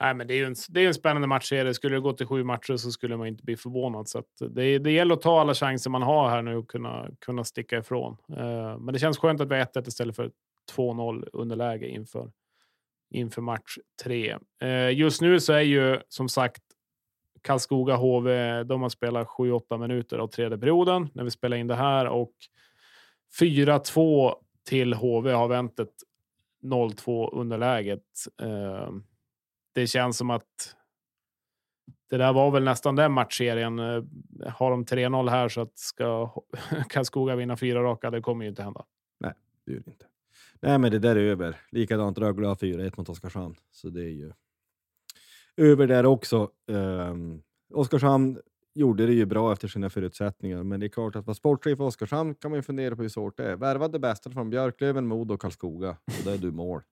Speaker 1: Nej, men det är ju en, det är en spännande matchserie. Skulle det gå till sju matcher så skulle man inte bli förvånad. Så det, det gäller att ta alla chanser man har här nu och kunna, kunna sticka ifrån. Uh, men det känns skönt att vi har 1-1 istället för 2-0 underläge inför, inför match tre. Uh, just nu så är ju som sagt Karlskoga HV. De har spelat 7-8 minuter av tredje perioden när vi spelar in det här och 4-2 till HV har vänt ett 0-2 underläget. Uh, det känns som att det där var väl nästan den matchserien. Eh, har de 3-0 här så att ska Karlskoga vinna fyra raka, det kommer ju inte hända.
Speaker 3: Nej, det gör det inte. Nej, men det där är över. Likadant Rögle har 4-1 mot Oskarshamn, så det är ju över där också. Um, Oskarshamn gjorde det ju bra efter sina förutsättningar, men det är klart att vara sportchef i Oskarshamn kan man ju fundera på hur svårt det är. Värva det bästa från Björklöven, Modo och Karlskoga, och då är du mål.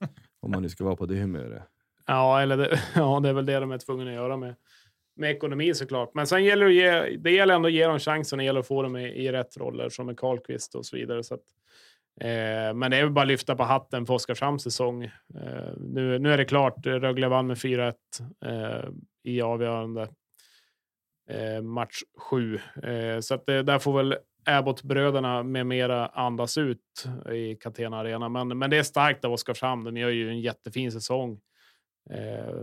Speaker 3: Om man nu ska vara på det humöret.
Speaker 1: Ja, eller det, ja, det är väl det de är tvungna att göra med, med ekonomi såklart. Men sen gäller det, att ge, det gäller ändå att ge dem chansen. Det gäller att få dem i, i rätt roller som med Karlqvist och så vidare. Så att, eh, men det är väl bara att lyfta på hatten för Oskarshamns säsong. Eh, nu, nu är det klart. Rögle vann med 4-1 eh, i avgörande eh, match 7. Eh, så att det, där får väl Abbott-bröderna med mera andas ut i Catena Arena. Men, men det är starkt av Oskarshamn. De gör ju en jättefin säsong. Eh,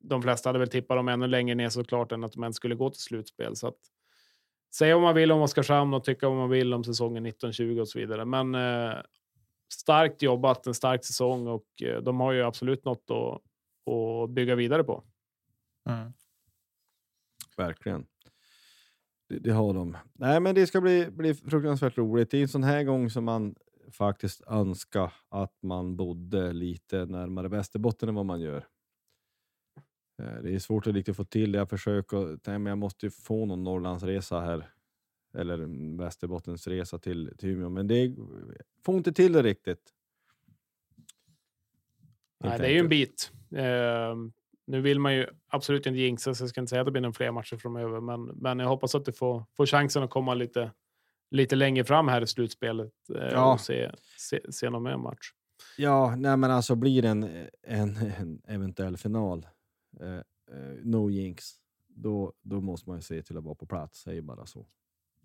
Speaker 1: de flesta hade väl tippat dem ännu längre ner såklart än att de ens skulle gå till slutspel. Så att, säga vad man vill om Oskarshamn och tycka vad man vill om säsongen 1920 och så vidare. Men eh, starkt jobbat, en stark säsong och eh, de har ju absolut något att, att bygga vidare på.
Speaker 2: Mm.
Speaker 3: Verkligen. Det, det, har de. Nej, men det ska bli, bli fruktansvärt roligt. Det är en sån här gång som man faktiskt önskar att man bodde lite närmare Västerbotten än vad man gör. Eh, det är svårt att riktigt få till det. Jag försöker, men jag måste ju få någon Norrlandsresa här eller Västerbottensresa till, till Umeå, men det får inte till det riktigt.
Speaker 1: Nej, det är ju en bit. Uh, nu vill man ju absolut inte jinxa, så jag ska inte säga att det blir några fler matcher framöver, men, men jag hoppas att du får, får chansen att komma lite, lite längre fram här i slutspelet eh, ja. och se, se, se någon mer match.
Speaker 3: Ja, nej, men alltså blir det en, en, en eventuell final, eh, eh, no jinx, då, då måste man ju se till att vara på plats. Säger bara så.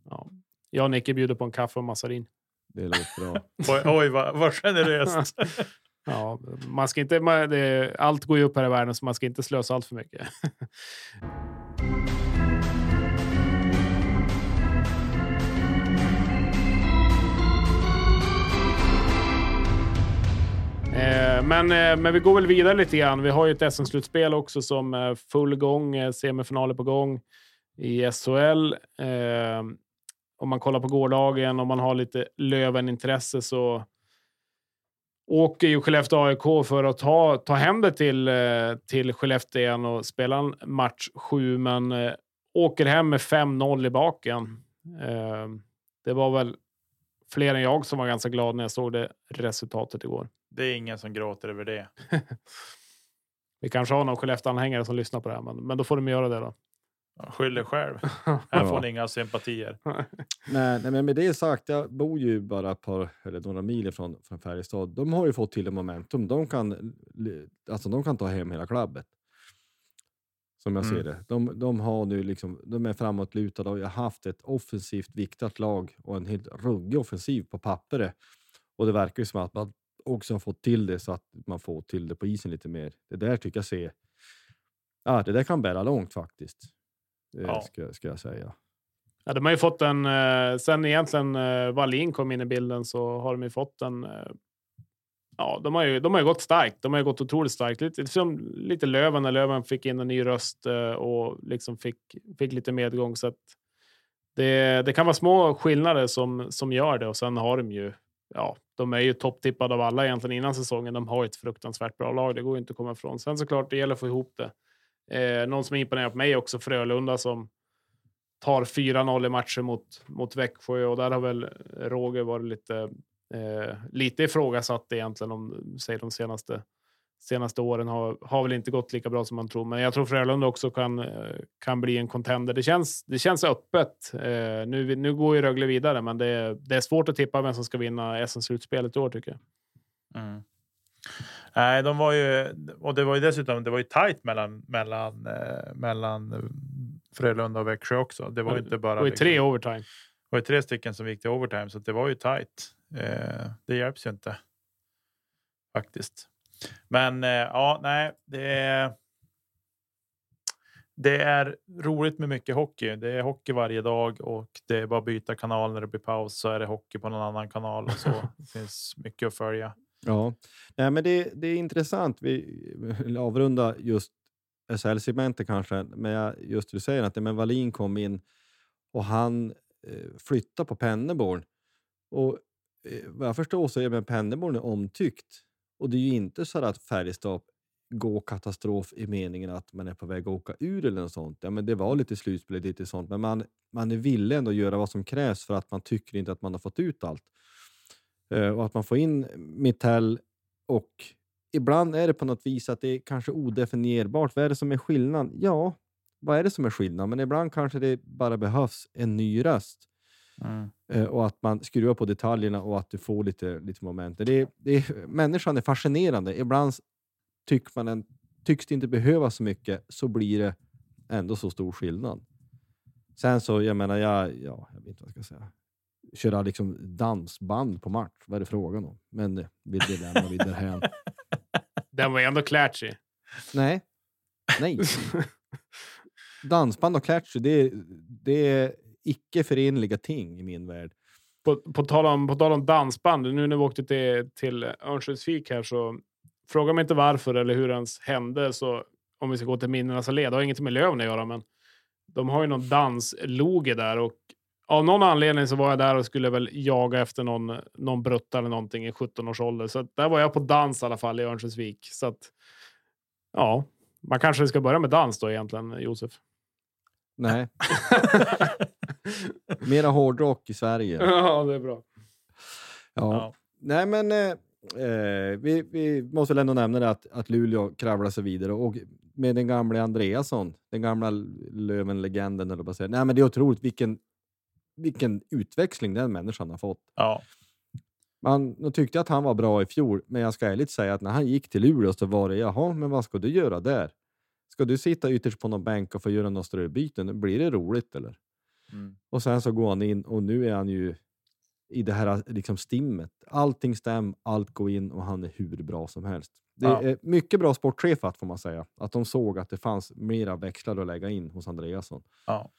Speaker 1: Ja. Jag och Nicke bjuder på en kaffe och massarin.
Speaker 3: Det låter bra.
Speaker 2: oj, oj vad, vad generöst.
Speaker 1: Ja, man ska inte, man, det, allt går ju upp här i världen, så man ska inte slösa allt för mycket. Eh, men, eh, men vi går väl vidare lite grann. Vi har ju ett SM-slutspel också som är full gång, semifinaler på gång i SHL. Om man kollar på gårdagen, om man har lite Löven-intresse så åker ju Skellefteå AIK för att ta, ta hem det till, till Skellefteå igen och spela en match sju, men eh, åker hem med 5-0 i baken. Eh, det var väl fler än jag som var ganska glad när jag såg det resultatet igår.
Speaker 2: Det är ingen som gråter över det.
Speaker 1: Vi kanske har någon Skellefteå-anhängare som lyssnar på det här, men, men då får de göra det då.
Speaker 2: Skyll dig själv. Här får ni inga sympatier.
Speaker 3: nej, nej, men med det sagt, jag bor ju bara ett par eller några mil från, från Färjestad. De har ju fått till en momentum. De kan, alltså, de kan ta hem hela klabbet. Som jag mm. ser det. De, de, har nu liksom, de är framåtlutade och har haft ett offensivt viktat lag och en helt ruggig offensiv på pappret. Och det verkar ju som att man också har fått till det så att man får till det på isen lite mer. Det där tycker jag ser. Ja, det där kan bära långt faktiskt. Ja. Ska, ska jag säga.
Speaker 1: Ja, de har ju fått en. Eh, sen egentligen eh, Wallin kom in i bilden så har de ju fått en. Eh, ja, de har ju. De har ju gått starkt. De har ju gått otroligt starkt. Lite som lite Löven när Löven fick in en ny röst och liksom fick fick lite medgång så att. Det, det kan vara små skillnader som som gör det och sen har de ju ja, de är ju topptippade av alla egentligen innan säsongen. De har ett fruktansvärt bra lag. Det går inte att komma ifrån. Sen såklart, det gäller att få ihop det. Eh, någon som imponerar på mig är också Frölunda som tar 4-0 i matcher mot, mot Växjö och där har väl Roger varit lite, eh, lite ifrågasatt egentligen om säg de senaste senaste åren har, har väl inte gått lika bra som man tror. Men jag tror Frölunda också kan, eh, kan bli en contender. Det känns, det känns öppet. Eh, nu, nu går ju Rögle vidare, men det är, det är svårt att tippa vem som ska vinna SM-slutspelet i år tycker jag.
Speaker 2: Mm. Nej, de var ju och det var ju dessutom. Det var ju tajt mellan mellan eh, mellan Frölunda och Växjö också. Det var ju inte bara. Det
Speaker 1: var ju tre liksom, overtime. Det
Speaker 2: var ju tre stycken som gick till overtime, så det var ju tajt. Eh, det hjälps ju inte. Faktiskt. Men eh, ja, nej, det är. Det är roligt med mycket hockey. Det är hockey varje dag och det är bara att byta kanal när det blir paus så är det hockey på någon annan kanal och så. det finns mycket att följa.
Speaker 3: Ja, nej, men det, det är intressant. Vi vill avrunda just SHL-segmentet kanske, men just du säger att men Wallin kom in och han eh, flyttade på Penneborn. Och eh, vad jag förstår så är Penneborn omtyckt och det är ju inte så att Färjestad går katastrof i meningen att man är på väg att åka ur eller något sånt. Ja, men det var lite slutspel, lite sånt, men man, man är villig ändå att göra vad som krävs för att man tycker inte att man har fått ut allt. Uh, och att man får in Mittell och ibland är det på något vis att det är kanske odefinierbart. Vad är det som är skillnaden? Ja, vad är det som är skillnaden? Men ibland kanske det bara behövs en ny röst. Mm. Eh, och att man skruvar på detaljerna och att du får lite, lite moment. Det, det, människan är fascinerande. Ibland tycker man en, tycks det inte behöva så mycket, så blir det ändå så stor skillnad. Sen så, jag menar, jag, ja, jag vet inte vad jag ska säga. Köra liksom dansband på match, vad är det frågan om? Men det, det lämnar vi därhän.
Speaker 1: Den var ändå klatschig.
Speaker 3: Nej. Nej. Dansband och klatschig, det, det icke förenliga ting i min värld.
Speaker 1: På, på, tal om, på tal om dansband, nu när vi åkte till, till Örnsköldsvik här så fråga mig inte varför eller hur det ens hände. Så om vi ska gå till minnenas allé, det har inget med Löven att göra, men de har ju någon dansloge där och av någon anledning så var jag där och skulle väl jaga efter någon, någon brutta eller någonting i 17 års ålder. Så där var jag på dans i alla fall i Örnsköldsvik. Så att, ja, man kanske ska börja med dans då egentligen, Josef.
Speaker 3: Nej. Mera hårdrock i Sverige.
Speaker 1: Ja, det är bra.
Speaker 3: Ja. ja. Nej, men eh, eh, vi, vi måste väl ändå nämna det att, att Luleå kravlar sig vidare och med den gamla Andreasson, den gamla Löven-legenden, eller vad säger. Nej, men det är otroligt vilken, vilken utväxling den människan har fått.
Speaker 2: Ja.
Speaker 3: Man tyckte att han var bra i fjol, men jag ska ärligt säga att när han gick till Luleå så var det jaha, men vad ska du göra där? Ska du sitta ytterst på någon bänk och få göra några ströbyten? Blir det roligt eller? Mm. Och sen så går han in och nu är han ju i det här liksom stimmet. Allting stäm, allt går in och han är hur bra som helst. Det
Speaker 2: Ja.
Speaker 3: är mycket bra sportchefat får man säga. Att de såg att det fanns mera växlar att lägga in hos Andreasson.
Speaker 2: Ja,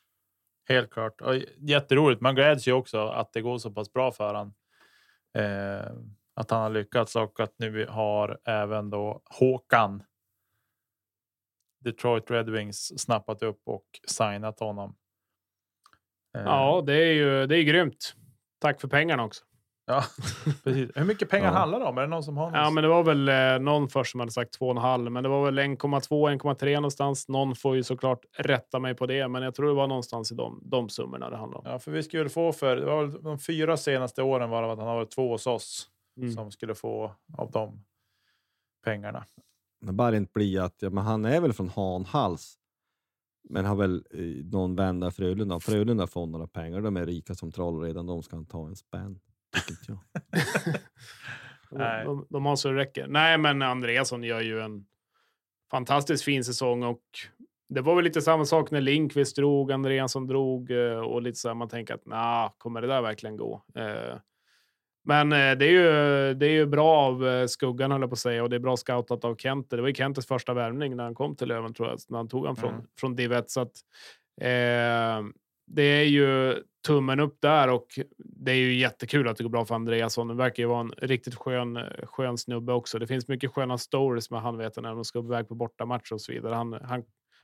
Speaker 2: helt klart. Och jätteroligt. Man gläds ju också att det går så pass bra för han. Eh, att han har lyckats och att nu har även då Håkan. Detroit Red Wings snappat upp och signat honom. Eh,
Speaker 1: Ja, det är ju det är grymt. Tack för pengarna också
Speaker 2: ja, precis. Hur mycket pengar
Speaker 3: Ja.
Speaker 2: handlar det om? Är det någon som har?
Speaker 1: Ja,
Speaker 2: någon-
Speaker 1: men det var väl eh, någon först som hade sagt 2,5, men det var väl 1,2, 1,3 någonstans. Någon får ju såklart rätta mig på det, men jag tror det var någonstans i de, de summorna det handlade om.
Speaker 2: Ja, för vi skulle få för det var väl de fyra senaste åren var det att han har varit två hos oss
Speaker 1: Mm.
Speaker 2: som skulle få av de pengarna.
Speaker 3: Men bara inte bli att ja, men han är väl från Hanhals. Men har väl eh, någon vän där Frölunda. Frölunda får några pengar. De är rika som troll redan. De ska inte ta en spänn. Inte jag.
Speaker 1: De, de, de har så det räcker. Nej, men Andreasson gör ju en fantastiskt fin säsong och det var väl lite samma sak när Linkvist drog, Andreasson drog eh, och lite så här man tänker att nah, kommer det där verkligen gå? Eh, Men eh, det är ju, det är ju bra av skuggan höll jag på att säga och det är bra scoutat av Kente. Det var ju Kentes första värvning när han kom till Löven tror jag, när han tog han från,
Speaker 2: Mm.
Speaker 1: från Div 1. Så att, eh, det är ju tummen upp där och det är ju jättekul att det går bra för Andreasson. Det verkar ju vara en riktigt skön, skön snubbe också. Det finns mycket sköna stories med han vet när de ska iväg på bortamatch och så vidare. Han, han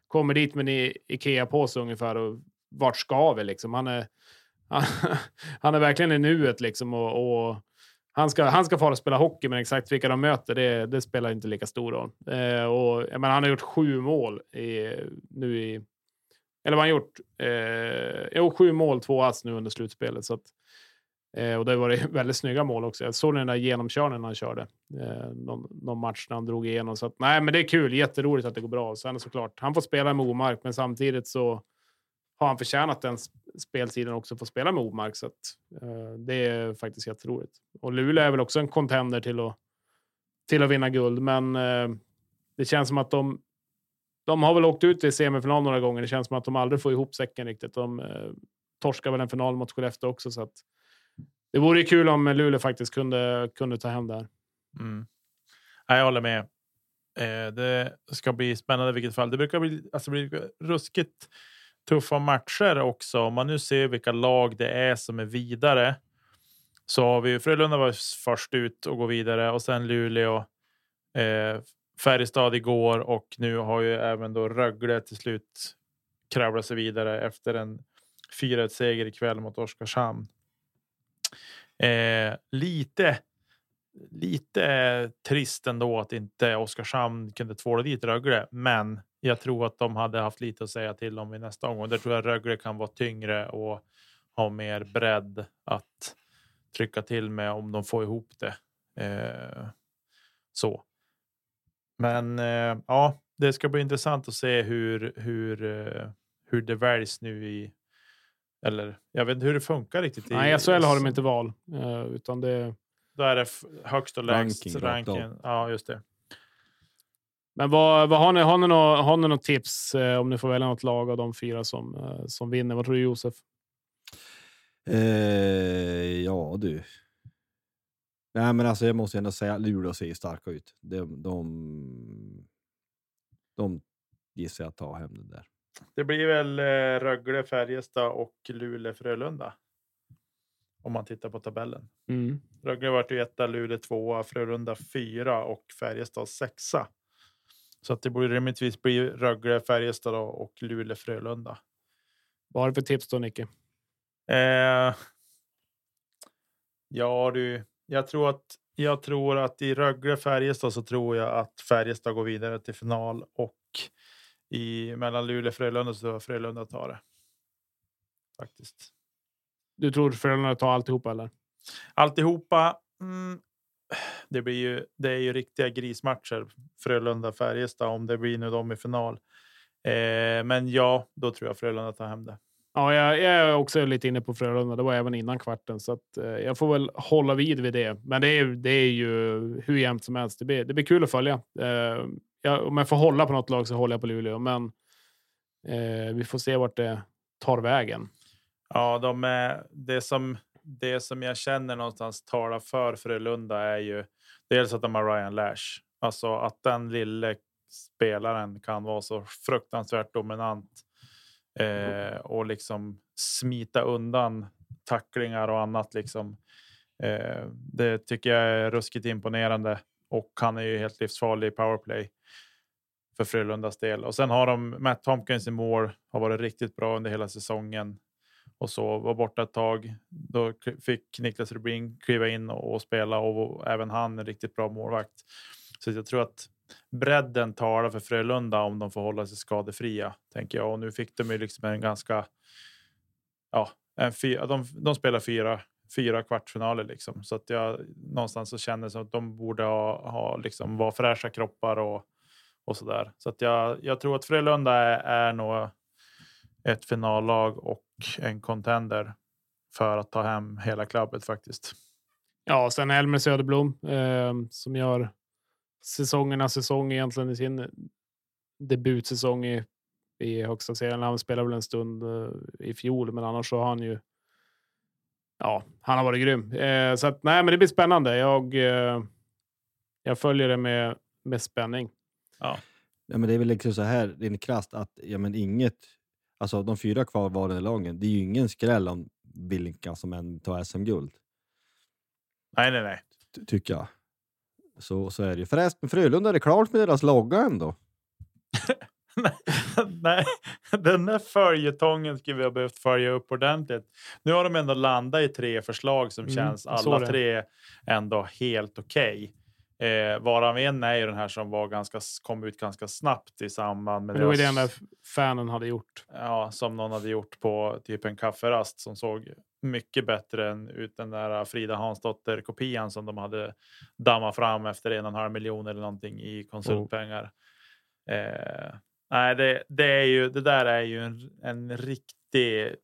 Speaker 1: kommer dit med en Ikea-påse ungefär och vart ska vi liksom? Han är, han, han är verkligen i nuet liksom och, och han ska, han ska fara och spela hockey, men exakt vilka de möter, det, det spelar inte lika stor roll. Eh, och, jag menar, han har gjort sju mål i, nu i... Eller vad han gjort? Eh, jo, sju mål, två ass nu under slutspelet. Så att, eh, och det var det väldigt snygga mål också. Jag såg den där genomkörningen han körde. Eh, någon, någon match när han drog igenom. Så att, nej, men det är kul. Jätteroligt att det går bra. Sen såklart, han får spela med Omark, men samtidigt så har han förtjänat den speltiden också få spela med Omark. Så att, eh, det är faktiskt jätteroligt. Och Luleå är väl också en contender till att, till att vinna guld, men eh, det känns som att de de har väl åkt ut i semifinal några gånger. Det känns som att de aldrig får ihop säcken riktigt. De eh, torskar väl en final mot Skellefteå också. Så att det vore ju kul om Luleå faktiskt kunde, kunde ta hem det här.
Speaker 2: Mm. Jag håller med. Eh, det ska bli spännande i vilket fall. Det brukar bli, alltså, bli ruskigt tuffa matcher också. Om man nu ser vilka lag det är som är vidare. Så har vi Frölunda var först ut och gå vidare och sen Luleå. Eh, Färjestad igår och nu har ju även då Rögle till slut kravlat sig vidare efter en 4-1 seger ikväll mot Oskarshamn. Eh, lite lite trist ändå att inte Oskarshamn kunde tvåla dit Rögle, men jag tror att de hade haft lite att säga till om i nästa omgång. Där tror jag Rögle kan vara tyngre och ha mer bredd att trycka till med om de får ihop det. Eh, så. Men eh, ja, det ska bli intressant att se hur hur eh, hur det väljs nu i. Eller jag vet inte hur det funkar riktigt. i-
Speaker 1: Nej, i SHL har de inte val, eh, utan det.
Speaker 2: Då är det högst och lägst
Speaker 3: Ranking.
Speaker 2: Ja, just det.
Speaker 1: Men vad, vad har ni? Har ni något, har ni något tips eh, om ni får välja något lag av de fyra som eh, som vinner? Vad tror du Josef?
Speaker 3: Eh, ja du. Nej men alltså jag måste ändå säga Luleå ser starka ut. De, de, de gissar jag tar hem det där.
Speaker 2: Det blir väl eh, Rögle, Färjestad och Luleå, Frölunda. Om man tittar på tabellen.
Speaker 1: Mm.
Speaker 2: Rögle vart ju etta, Luleå tvåa, Frölunda fyra och Färjestad sexa. Så att det borde rimligtvis bli Rögle, Färjestad och Luleå, Frölunda.
Speaker 1: Vad har du för tips då, Nicke?
Speaker 2: Eh, ja du, jag tror att jag tror att i Rögle, Färjestad så tror jag att Färjestad går vidare till final och i mellan Luleå och Frölunda så tror jag Frölunda tar det. Faktiskt.
Speaker 1: Du tror Frölunda tar alltihopa eller?
Speaker 2: Alltihopa. Mm, det blir ju. Det är ju riktiga grismatcher. Frölunda, Färjestad om det blir nu de i final. Eh, men ja, då tror jag Frölunda tar hem det.
Speaker 1: Ja, jag, jag är också lite inne på Frölunda. Det var även innan kvarten, så att, eh, jag får väl hålla vid vid det. Men det är, det är ju hur jämnt som helst. Det blir, det blir kul att följa. Eh, jag, om jag får hålla på något lag så håller jag på Luleå, men eh, vi får se vart det tar vägen.
Speaker 2: Ja, de är det som det som jag känner någonstans talar för Frölunda är ju dels att de har Ryan Lash, alltså att den lille spelaren kan vara så fruktansvärt dominant Mm. eh, och liksom smita undan tacklingar och annat. Liksom. Eh, det tycker jag är ruskigt imponerande och han är ju helt livsfarlig i powerplay för Frölundas del. Och sen har de Matt Tompkins i mål, har varit riktigt bra under hela säsongen och så var borta ett tag. Då fick Niklas Rubin kliva in och, och spela och även han är riktigt bra målvakt. Så jag tror att bredden talar för Frölunda om de får hålla sig skadefria, tänker jag. Och nu fick de ju liksom en ganska. Ja, en fyra, de, de spelar fyra, fyra kvartsfinaler liksom så att jag någonstans så känner som att de borde ha, ha liksom vara fräscha kroppar och och så där. Så att jag, jag tror att Frölunda är, är nog ett finallag och en contender för att ta hem hela klubbet faktiskt.
Speaker 1: Ja, sen Elmer Söderblom eh, som gör säsongerna säsong egentligen i sin debutsäsong i, i högsta serien. Han spelade väl en stund eh, i fjol, men annars så har han ju. Ja, han har varit grym eh, så att nej, men det blir spännande. Jag. Eh, jag följer det med med spänning.
Speaker 2: Ja.
Speaker 3: Ja, men det är väl liksom så här, rent krasst, att ja, men inget, alltså de fyra kvarvarande lagen, det är ju ingen skräll om vilka som än tar SM-guld.
Speaker 2: Nej, nej, nej.
Speaker 3: ty- Tycker jag. Så, så är det ju. Förresten, Frölunda är det klart med deras logga ändå.
Speaker 2: nej, den där följetongen skulle vi ha behövt följa upp ordentligt. Nu har de ändå landat i tre förslag som
Speaker 1: Mm,
Speaker 2: känns alla tre ändå helt okej. Eh, varav en är ju den här som var ganska, kom ut ganska snabbt i samband med
Speaker 1: Men det var ju f- fanen hade gjort.
Speaker 2: Ja, som någon hade gjort på typ en kafferast som såg mycket bättre än ut den där Frida Hansdotter kopian som de hade dammat fram efter en och en halv miljon eller någonting i konsultpengar. Eh, nej, det, det är ju det där är ju en, en riktig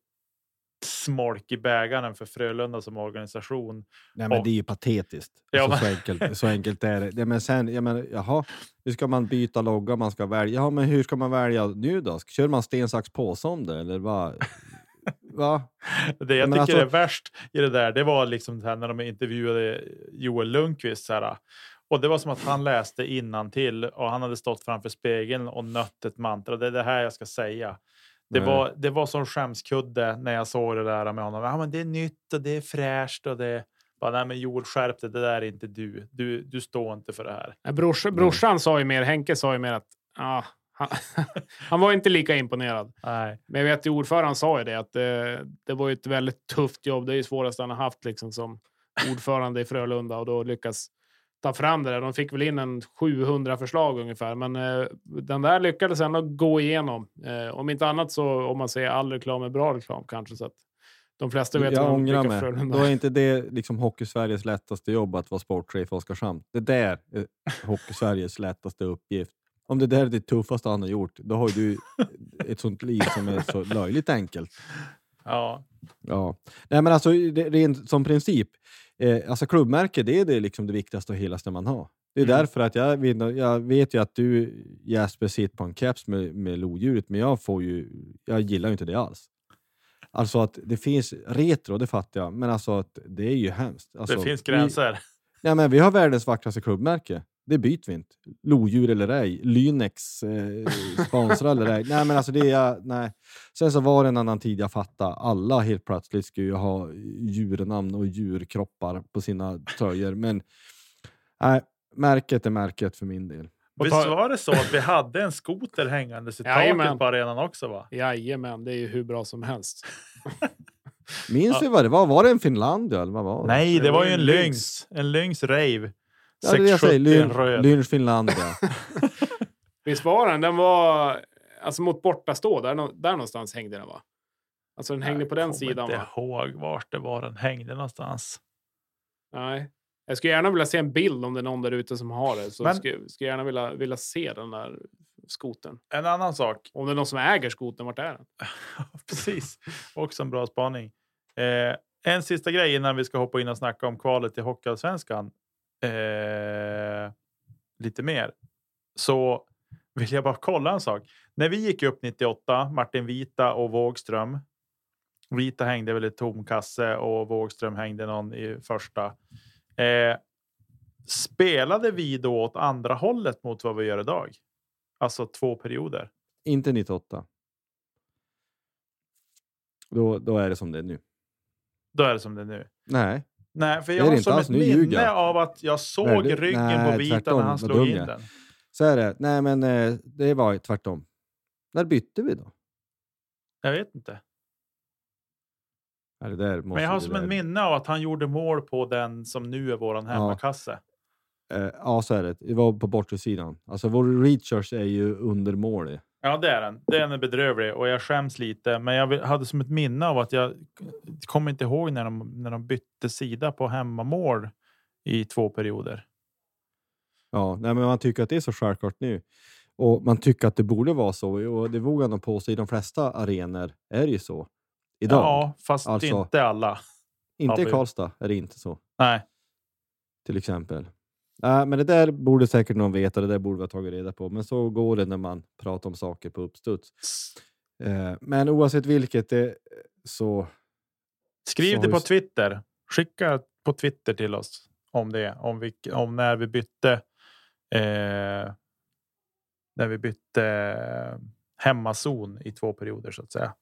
Speaker 2: smolk i bägaren för Frölunda som organisation.
Speaker 3: Nej, men
Speaker 2: Och-
Speaker 3: det är ju patetiskt.
Speaker 2: Ja,
Speaker 3: alltså,
Speaker 2: men-
Speaker 3: så, enkelt, så enkelt är det. Ja, men sen, jag menar, jaha, nu ska man byta logga, man ska välja. Ja, men hur ska man välja nu då? Kör man sten, sax, påse om det? Eller vad? Va?
Speaker 2: Det jag
Speaker 3: men
Speaker 2: tycker
Speaker 3: alltså-
Speaker 2: är värst i det där, det var liksom det här när de intervjuade Joel Lundqvist. Så här, och det var som att han läste till och han hade stått framför spegeln och nött ett mantra. Det är det här jag ska säga. Det
Speaker 3: Nej.
Speaker 2: var, det var som skämskudde när jag såg det där med honom. Ja, men det är nytt och det är fräscht och det bara, nej, men Joel skärp dig, det där är inte du. Du, du står inte för det här.
Speaker 1: Brors, brorsan sa ju mer, Henke sa ju mer att ah, han, han var inte lika imponerad.
Speaker 2: Nej.
Speaker 1: Men jag vet att ordföranden sa ju det, att det, det var ju ett väldigt tufft jobb. Det är ju svårast han har haft liksom, som ordförande i Frölunda och då lyckas ta fram det där. De fick väl in en 700 förslag ungefär, men eh, den där lyckades ändå gå igenom. Eh, om inte annat så om man säger all reklam är bra reklam kanske. Så att de flesta vet
Speaker 3: Jag ångrar mig.
Speaker 1: Frölunda
Speaker 3: Då är inte det liksom Hockey-Sveriges lättaste jobb att vara sportchef i Oskarshamn. Det där är Hockey-Sveriges lättaste uppgift. Om det där är det tuffaste han har gjort, då har du ett sånt liv som är så löjligt enkelt.
Speaker 2: Ja.
Speaker 3: Ja, Nej, men alltså det, rent som princip. Eh, alltså klubbmärke, det är det, liksom det viktigaste och helaste man har. Det är
Speaker 2: Mm.
Speaker 3: därför att jag vet, jag vet ju att du Jesper sitter på en keps med, med lodjuret, men jag får ju, jag gillar ju inte det alls. Alltså att det finns retro, det fattar jag, men alltså att det är ju hemskt. Alltså,
Speaker 2: det finns
Speaker 3: Vi,
Speaker 2: gränser.
Speaker 3: ja, men vi har världens vackraste klubbmärke. Det byter vi inte. Lodjur eller ej. Lynex eh, sponsrar eller ej. Nej, men alltså det är, nej. Sen så var det en annan tid jag fattade. Alla helt plötsligt skulle ju ha djurnamn och djurkroppar på sina tröjor. Men nej, märket är märket för min del.
Speaker 1: Och
Speaker 2: Visst var det så att vi hade en skoter hängandes i taket på arenan också? va?
Speaker 1: Jajamän, det är ju hur bra som helst.
Speaker 3: Minns
Speaker 2: Ja.
Speaker 3: vi vad det var? Var det en Finlandia eller vad var det?
Speaker 2: Nej, det var ju en
Speaker 1: Lynx.
Speaker 2: Lynx. En Lynx Rave.
Speaker 3: Ja, det är det jag säger.
Speaker 2: 670 en
Speaker 3: Lyn-. Lynch Finlandia.
Speaker 1: Visst var den? Den var alltså mot bortastå. Där, nå- där någonstans hängde den va? Alltså den hängde på den sidan
Speaker 2: Jag
Speaker 1: va?
Speaker 2: kommer inte ihåg vart det var den hängde någonstans.
Speaker 1: Nej. Jag skulle gärna vilja se en bild om det är någon där ute som har det. Så
Speaker 2: Men-
Speaker 1: skulle, skulle gärna vilja, vilja se den där skoten.
Speaker 2: En annan sak.
Speaker 1: Om det är någon som äger skoten, vart är den?
Speaker 2: Precis. Också en bra spaning. Eh, en sista grej innan vi ska hoppa in och snacka om kvalet till Hockeyallsvenskan. Eh, lite mer. Så vill jag bara kolla en sak. När vi gick upp 98, Martin Vita och Wågström. Vita hängde väl i tom kasse och Vågström hängde någon i första. Eh, spelade vi då åt andra hållet mot vad vi gör idag? Alltså två perioder.
Speaker 3: Inte 98. Då, då är det som det är nu.
Speaker 2: Då är det som det är nu.
Speaker 3: Nej,
Speaker 2: Nej, för jag har som ett minne av att jag såg
Speaker 3: Nej,
Speaker 2: ryggen
Speaker 3: nej,
Speaker 2: på Vita när han slog in den.
Speaker 3: så är det. Nej, men eh, det var tvärtom. När bytte vi då?
Speaker 2: Jag vet inte.
Speaker 3: Nej,
Speaker 2: Men jag har som en minne av att han gjorde mål på den som nu är våran hemmakasse.
Speaker 3: Eh, ja, så är det. Det var på bortre sidan. Alltså vår Reachers är ju undermålig.
Speaker 2: Ja, det är den. Den är bedrövlig och jag skäms lite. Men jag hade som ett minne av att jag kommer inte ihåg när de, när de bytte sida på hemmamål i två perioder.
Speaker 3: Ja, nej, men man tycker att det är så självklart nu. Och man tycker att det borde vara så. Och det vågar jag på sig. I de flesta arenor är det ju så. Idag.
Speaker 2: Ja, fast
Speaker 3: Alltså-
Speaker 2: inte alla.
Speaker 3: inte i Karlstad är det inte så.
Speaker 2: Nej,
Speaker 3: Till exempel. Nej, men det där borde säkert någon veta. Det där borde vi ha tagit reda på. Men så går det när man pratar om saker på uppstuds. Eh, men oavsett vilket det, så...
Speaker 2: skriv
Speaker 3: Så
Speaker 2: det på Twitter. Skicka på Twitter till oss om det. Om, vi, om när vi bytte. Eh, när vi bytte hemmazon i två perioder så att säga.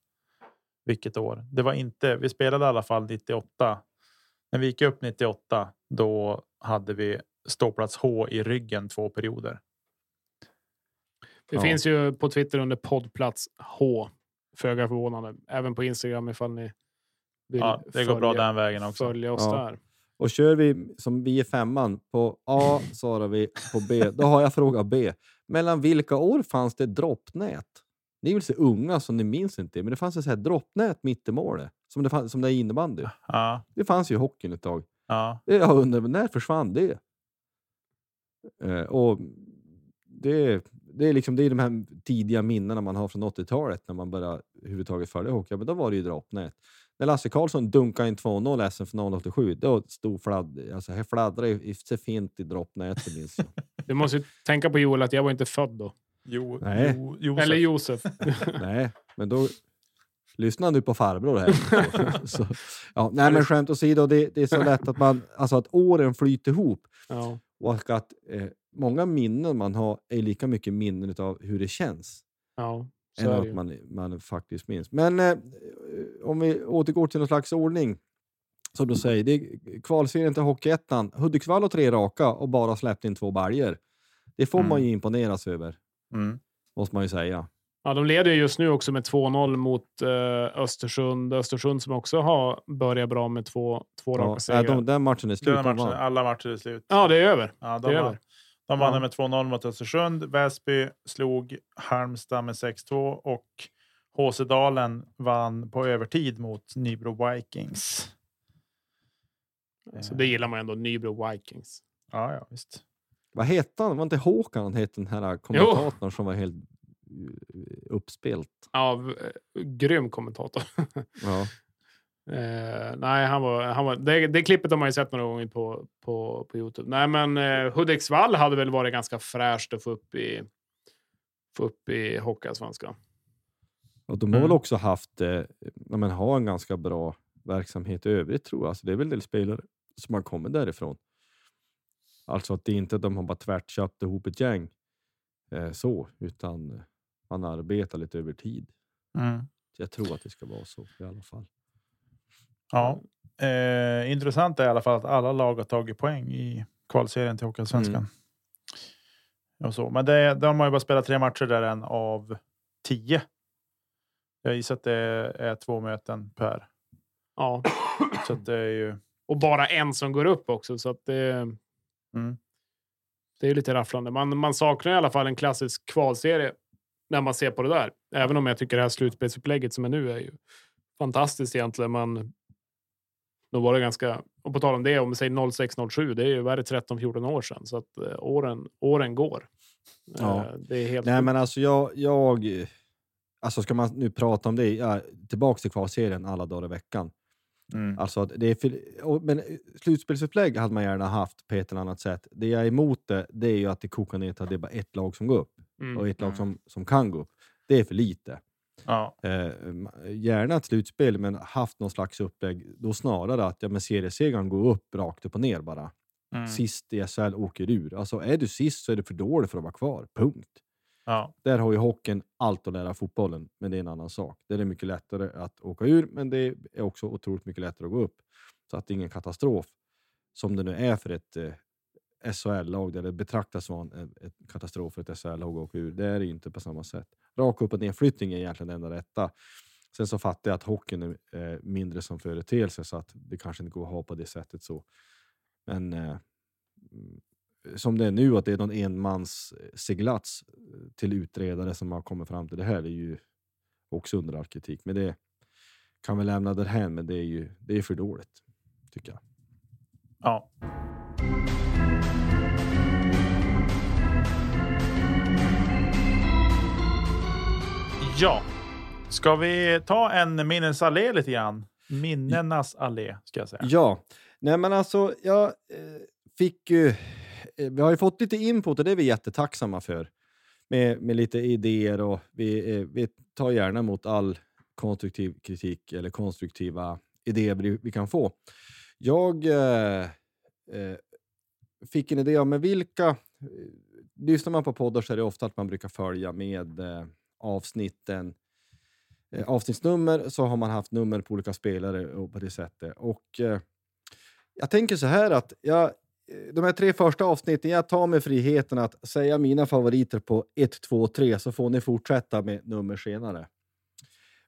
Speaker 2: Vilket år? Det var inte. Vi spelade i alla fall 98. När vi gick upp 98, då hade vi ståplats H i ryggen två perioder.
Speaker 1: Det
Speaker 3: Ja.
Speaker 1: finns ju på Twitter under poddplats H. Föga förvånande. Även på Instagram ifall ni vill
Speaker 2: Ja, det går bra den vägen också.
Speaker 1: följa oss
Speaker 3: Ja.
Speaker 1: där.
Speaker 3: Och kör vi som vi är femman på A svarar vi på B. Då har jag fråga B. Mellan vilka år fanns det droppnät? Ni är väl så unga så ni minns inte, men det fanns ett så här droppnät mitt i målet. Som det, fanns, som det är innebandy.
Speaker 2: Ja,
Speaker 3: Det fanns ju i hockeyn ett tag.
Speaker 2: ja.
Speaker 3: Jag undrar, när försvann det? Eh, och det, det, är liksom, det är de här tidiga minnena man har från 80-talet när man började överhuvudtaget följa hockey. Men då var det ju droppnät. När Lasse Karlsson dunkade in 2-0 SM-final 87, då stod fladd, alltså, här fladdrade i- så fint i droppnätet.
Speaker 1: Du måste ju tänka på Joel att jag var inte född då.
Speaker 2: Jo,
Speaker 3: Nej.
Speaker 2: jo, Josef.
Speaker 1: Eller Josef.
Speaker 3: Nej, men då lyssna nu på farbror här. så, ja, nej, men skämt åsido, det, det är så lätt att man, alltså att åren flyter ihop.
Speaker 1: ja.
Speaker 3: Och att eh, många minnen man har är lika mycket minnen av hur det känns.
Speaker 1: ja, så
Speaker 3: än att man, man faktiskt minns. Men eh, om vi återgår till någon slags ordning. Som du säger, det är kvalserien till Hockeyettan. Hudiksvall har tre raka och bara släppt in två baljor. Det får man
Speaker 2: Mm.
Speaker 3: ju imponeras över,
Speaker 2: Mm.
Speaker 3: måste man ju säga.
Speaker 1: Ja, de leder ju just nu också med 2-0 mot eh, Östersund. Östersund som också har börjat bra med två, två raka
Speaker 3: Ja,
Speaker 1: segrar.
Speaker 3: nej, de, den matchen är slut.
Speaker 2: Den
Speaker 3: de
Speaker 2: matchen, alla matcher är slut.
Speaker 1: Ja, det är över.
Speaker 2: Ja,
Speaker 1: det
Speaker 2: de,
Speaker 1: är
Speaker 2: vann,
Speaker 1: över.
Speaker 2: de vann
Speaker 1: Ja.
Speaker 2: med 2-0 mot Östersund. Väsby slog Halmstad med 6-2 och HC Dalen vann på övertid mot Nybro Vikings.
Speaker 1: Så det gillar man ändå. Nybro Vikings.
Speaker 2: Ja, ja visst.
Speaker 3: Vad hette han? Var inte Håkan han hette den här kommentatorn som var helt uppspelt?
Speaker 1: Ja, v- eh, grym kommentator.
Speaker 3: Ja.
Speaker 1: Eh, nej, han var, han var, det, det klippet har man ju sett några gånger på, på, på Youtube. Nej, men eh, Hudiksvall hade väl varit ganska fräscht att få upp i, få upp i Hockeyallsvenskan.
Speaker 3: Och de har
Speaker 2: Mm.
Speaker 3: väl också haft, eh, men, har en ganska bra verksamhet i övrigt tror jag. Alltså, det är väl en del spelare som har kommit därifrån. Alltså att det är inte att de har bara tvärt köpt ihop ett gäng eh, så, utan eh, man arbetar lite över tid.
Speaker 2: Mm.
Speaker 3: Jag tror att det ska vara så i alla fall.
Speaker 2: Ja. Eh, intressant är i alla fall att alla lag har tagit poäng i kvalserien till Hockeyallsvenskan.
Speaker 3: Mm.
Speaker 2: Och så. Men det, de har ju bara spelat tre matcher där än av tio. Jag gissar att det är två möten per.
Speaker 1: Ja,
Speaker 2: Så att det är ju...
Speaker 1: och bara en som går upp också. Så att det,
Speaker 2: Mm.
Speaker 1: det är lite rafflande. Man, man saknar i alla fall en klassisk kvalserie när man ser på det där. Även om jag tycker det här slutspelsupplägget som är nu är ju fantastiskt egentligen. Man, då var det ganska, och på tal om det, om vi säger 06-07, det är ju vad är det, 13-14 år sedan. Så att eh, åren, åren går.
Speaker 3: Ja.
Speaker 1: Eh, det är helt
Speaker 3: Nej men alltså jag, jag alltså ska man nu prata om det, ja, tillbaks till kvalserien alla dagar i veckan.
Speaker 2: Mm.
Speaker 3: Alltså att det är för, och, men eh, slutspelsupplägg hade man gärna haft på ett eller annat sätt. Det jag är emot det, det är ju att det kokar ner till att det är bara ett lag som går upp
Speaker 1: Mm.
Speaker 3: och ett lag som, som kan gå upp. Det är för lite.
Speaker 2: Ja.
Speaker 3: Eh, gärna ett slutspel, men haft någon slags upplägg. Då snarare att ja, men seriesegern går upp rakt upp och ner bara.
Speaker 2: Mm.
Speaker 3: Sist i SHL åker ur. Alltså är du sist så är du för dålig för att vara kvar. Punkt.
Speaker 2: Ja.
Speaker 3: Där har ju hockeyn allt att lära fotbollen, men det är en annan sak. Där är det mycket lättare att åka ur, men det är också otroligt mycket lättare att gå upp. Så att det är ingen katastrof som det nu är för ett eh, SHL-lag, där det betraktas som en, en katastrof för ett SHL-lag att åka ur. Det är det inte på samma sätt. Rak upp och nedflyttning är egentligen det enda rätta. Sen så fattar jag att hockeyn är eh, mindre som företeelse, så att det kanske inte går att ha på det sättet så. Men eh, mm, som det är nu, att det är någon enmans seglats eh, till utredare som har kommit fram till det här, det är ju också under all kritik. Men det kan vi lämna därhän, men det är ju det är för dåligt, tycker jag.
Speaker 2: ja. Ja, ska vi ta en minnesallé lite grann? Minnenas allé ska jag säga.
Speaker 3: Ja, nej men alltså jag eh, fick ju... Eh, vi har ju fått lite input och det är vi jättetacksamma för. Med, med lite idéer och vi, eh, vi tar gärna emot all konstruktiv kritik eller konstruktiva idéer vi, kan få. Jag eh, fick en idé om vilka... Lyssnar man på poddar så är det ofta att man brukar följa med eh, avsnitten eh, avsnittsnummer så har man haft nummer på olika spelare och på det sättet. Och, eh, jag tänker så här att jag, eh, de här tre första avsnitten, jag tar mig friheten att säga mina favoriter på 1, 2, 3 så får ni fortsätta med nummer senare.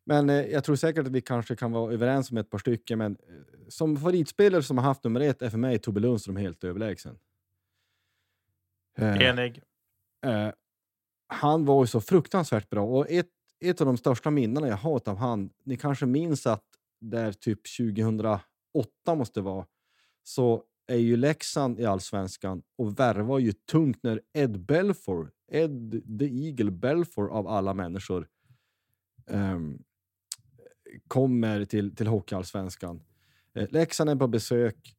Speaker 3: Men eh, jag tror säkert att vi kanske kan vara överens om ett par stycken. Men eh, som favoritspelare som har haft nummer ett är för mig Tobbe Lundström helt överlägsen. Eh,
Speaker 2: Enig.
Speaker 3: Han var ju så fruktansvärt bra och ett, ett av de största minnena jag har av han, ni kanske minns att där typ 2008 måste vara, så är ju Leksand i allsvenskan och värvar ju tungt när Ed Belfour, Ed the Eagle Belfour av alla människor, um, kommer till, till hockeyallsvenskan. Eh, Leksand är på besök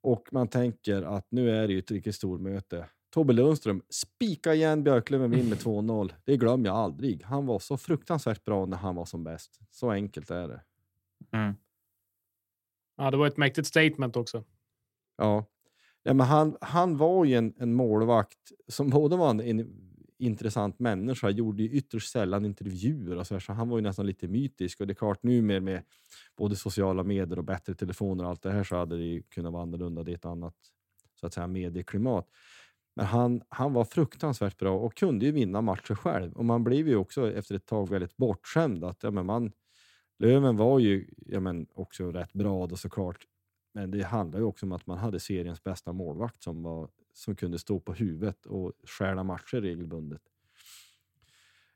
Speaker 3: och man tänker att nu är det ju ett riktigt stormöte. Tobbe Lundström spika igen Björklöven vinner med 2-0. Det glömmer jag aldrig. Han var så fruktansvärt bra när han var som bäst. Så enkelt är det.
Speaker 2: Mm.
Speaker 1: Ja, det var ett mäktigt statement också.
Speaker 3: Ja. ja men han, han var ju en, en målvakt som både var en, en intressant människa, gjorde ju ytterst sällan intervjuer och så, här, så han var ju nästan lite mytisk. Och det är klart, nu med, med både sociala medier och bättre telefoner och allt det här så hade det ju kunnat vara annorlunda. Det är ett annat så att säga, medieklimat. Men han, han var fruktansvärt bra och kunde ju vinna matcher själv. Och man blev ju också efter ett tag väldigt bortskämd. Att, ja, men man, Löven var ju ja, men också rätt bra då såklart. Men det handlar ju också om att man hade seriens bästa målvakt som, var, som kunde stå på huvudet och stjäla matcher regelbundet.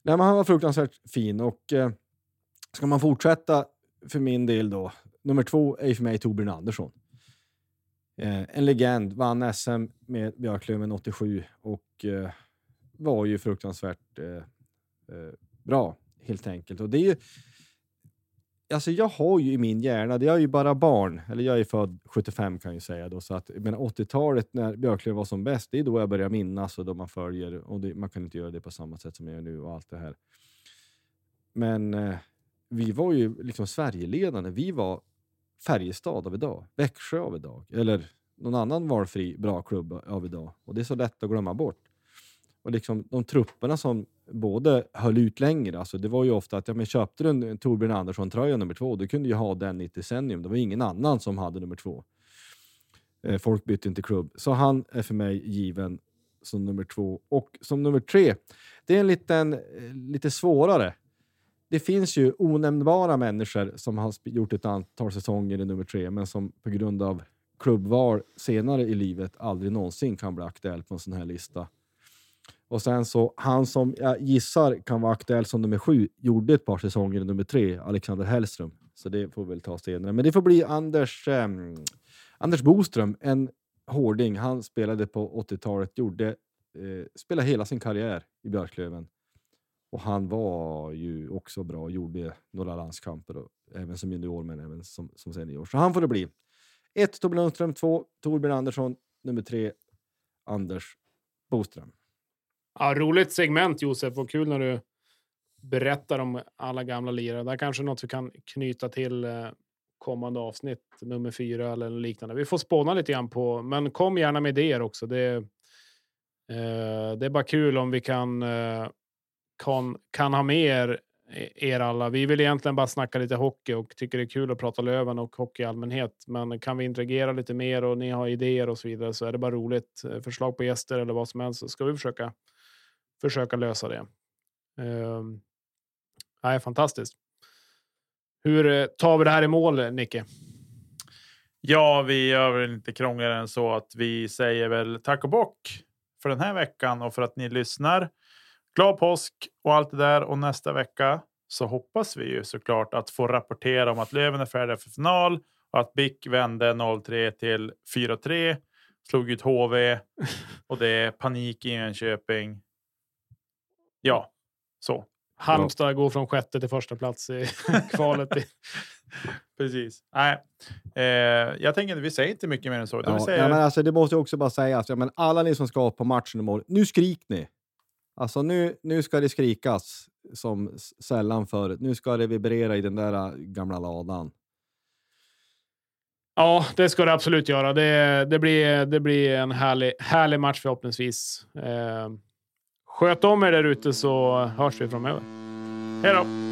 Speaker 3: Nej, men han var fruktansvärt fin och eh, ska man fortsätta för min del då. Nummer två är ju för mig Torbjörn Andersson. Eh, en legend, vann SM med Björklöven 87 och eh, var ju fruktansvärt eh, eh, bra helt enkelt. Och det är ju, alltså jag har ju i min hjärna, Jag är ju bara barn, eller jag är född 75 kan jag säga då, så att men 80-talet när Björklöven var som bäst, det är då jag börjar minnas och då man följer och det, man kan inte göra det på samma sätt som jag gör nu och allt det här. Men eh, vi var ju liksom Sverigeledande. Vi var Färjestad av idag, Växjö av idag eller någon annan valfri bra klubb av idag. Och det är så lätt att glömma bort. Och liksom de trupperna som både höll ut längre, alltså det var ju ofta att ja, men köpte du en Torbjörn Andersson-tröja nummer två, du kunde ju ha den i ett decennium. Det var ingen annan som hade nummer två. Eh, folk bytte inte klubb. Så han är för mig given som nummer två. Och som nummer tre, det är en liten, eh, lite svårare. Det finns ju onämnbara människor som har gjort ett antal säsonger i nummer tre, men som på grund av klubbval senare i livet aldrig någonsin kan bli aktuell på en sån här lista. Och sen så, han som jag gissar kan vara aktuell som nummer sju, gjorde ett par säsonger i nummer tre, Alexander Hellström. Så det får vi väl ta senare. Men det får bli Anders, eh, Anders Boström, en hårding. Han spelade på 80-talet, gjorde, eh, spelade hela sin karriär i Björklöven. Och han var ju också bra, och gjorde några landskamper, och, även som junior men även som, som senior. Så han får det bli. Ett Torbjörn Lundström, två Torbjörn Andersson, nummer tre Anders Boström.
Speaker 1: Ja, roligt segment Josef och kul när du berättar om alla gamla lirare. Det här kanske är något vi kan knyta till eh, kommande avsnitt, nummer fyra eller liknande. Vi får spåna lite grann på, men kom gärna med idéer också. Det, eh, det är bara kul om vi kan, eh, kan, kan ha med er, e-, er alla. Vi vill egentligen bara snacka lite hockey och tycker det är kul att prata Löven och hockey i allmänhet. Men kan vi interagera lite mer och ni har idéer och så vidare så är det bara roligt. Eh, förslag på gäster eller vad som helst så ska vi försöka försöka lösa det. Ehm, det är fantastiskt. Hur eh, tar vi det här i mål, Nicke?
Speaker 2: Ja, vi gör väl inte krångligare än så att vi säger väl tack och bock för den här veckan och för att ni lyssnar. Glad påsk och allt det där. Och nästa vecka så hoppas vi ju såklart att få rapportera om att Löven är färdiga för final och att BIK vände 0-3 till 4-3. Slog ut HV och det är panik i Enköping. Ja, så.
Speaker 1: Halmstad går från sjätte till första plats i kvalet.
Speaker 2: Precis. Nej, eh, jag tänker att vi säger inte mycket mer än så.
Speaker 3: Ja,
Speaker 2: säger...
Speaker 3: ja, men alltså, det måste jag också bara säga. Ja, men alla ni som ska på matchen imorgon, nu skrik ni! Alltså nu, nu ska det skrikas som sällan förut. Nu ska det vibrera i den där äh, gamla ladan.
Speaker 1: Ja, det ska det absolut göra. Det, det, blir, det blir en härlig, härlig match förhoppningsvis. Eh, Sköt om er där ute så hörs vi framöver. Hej då!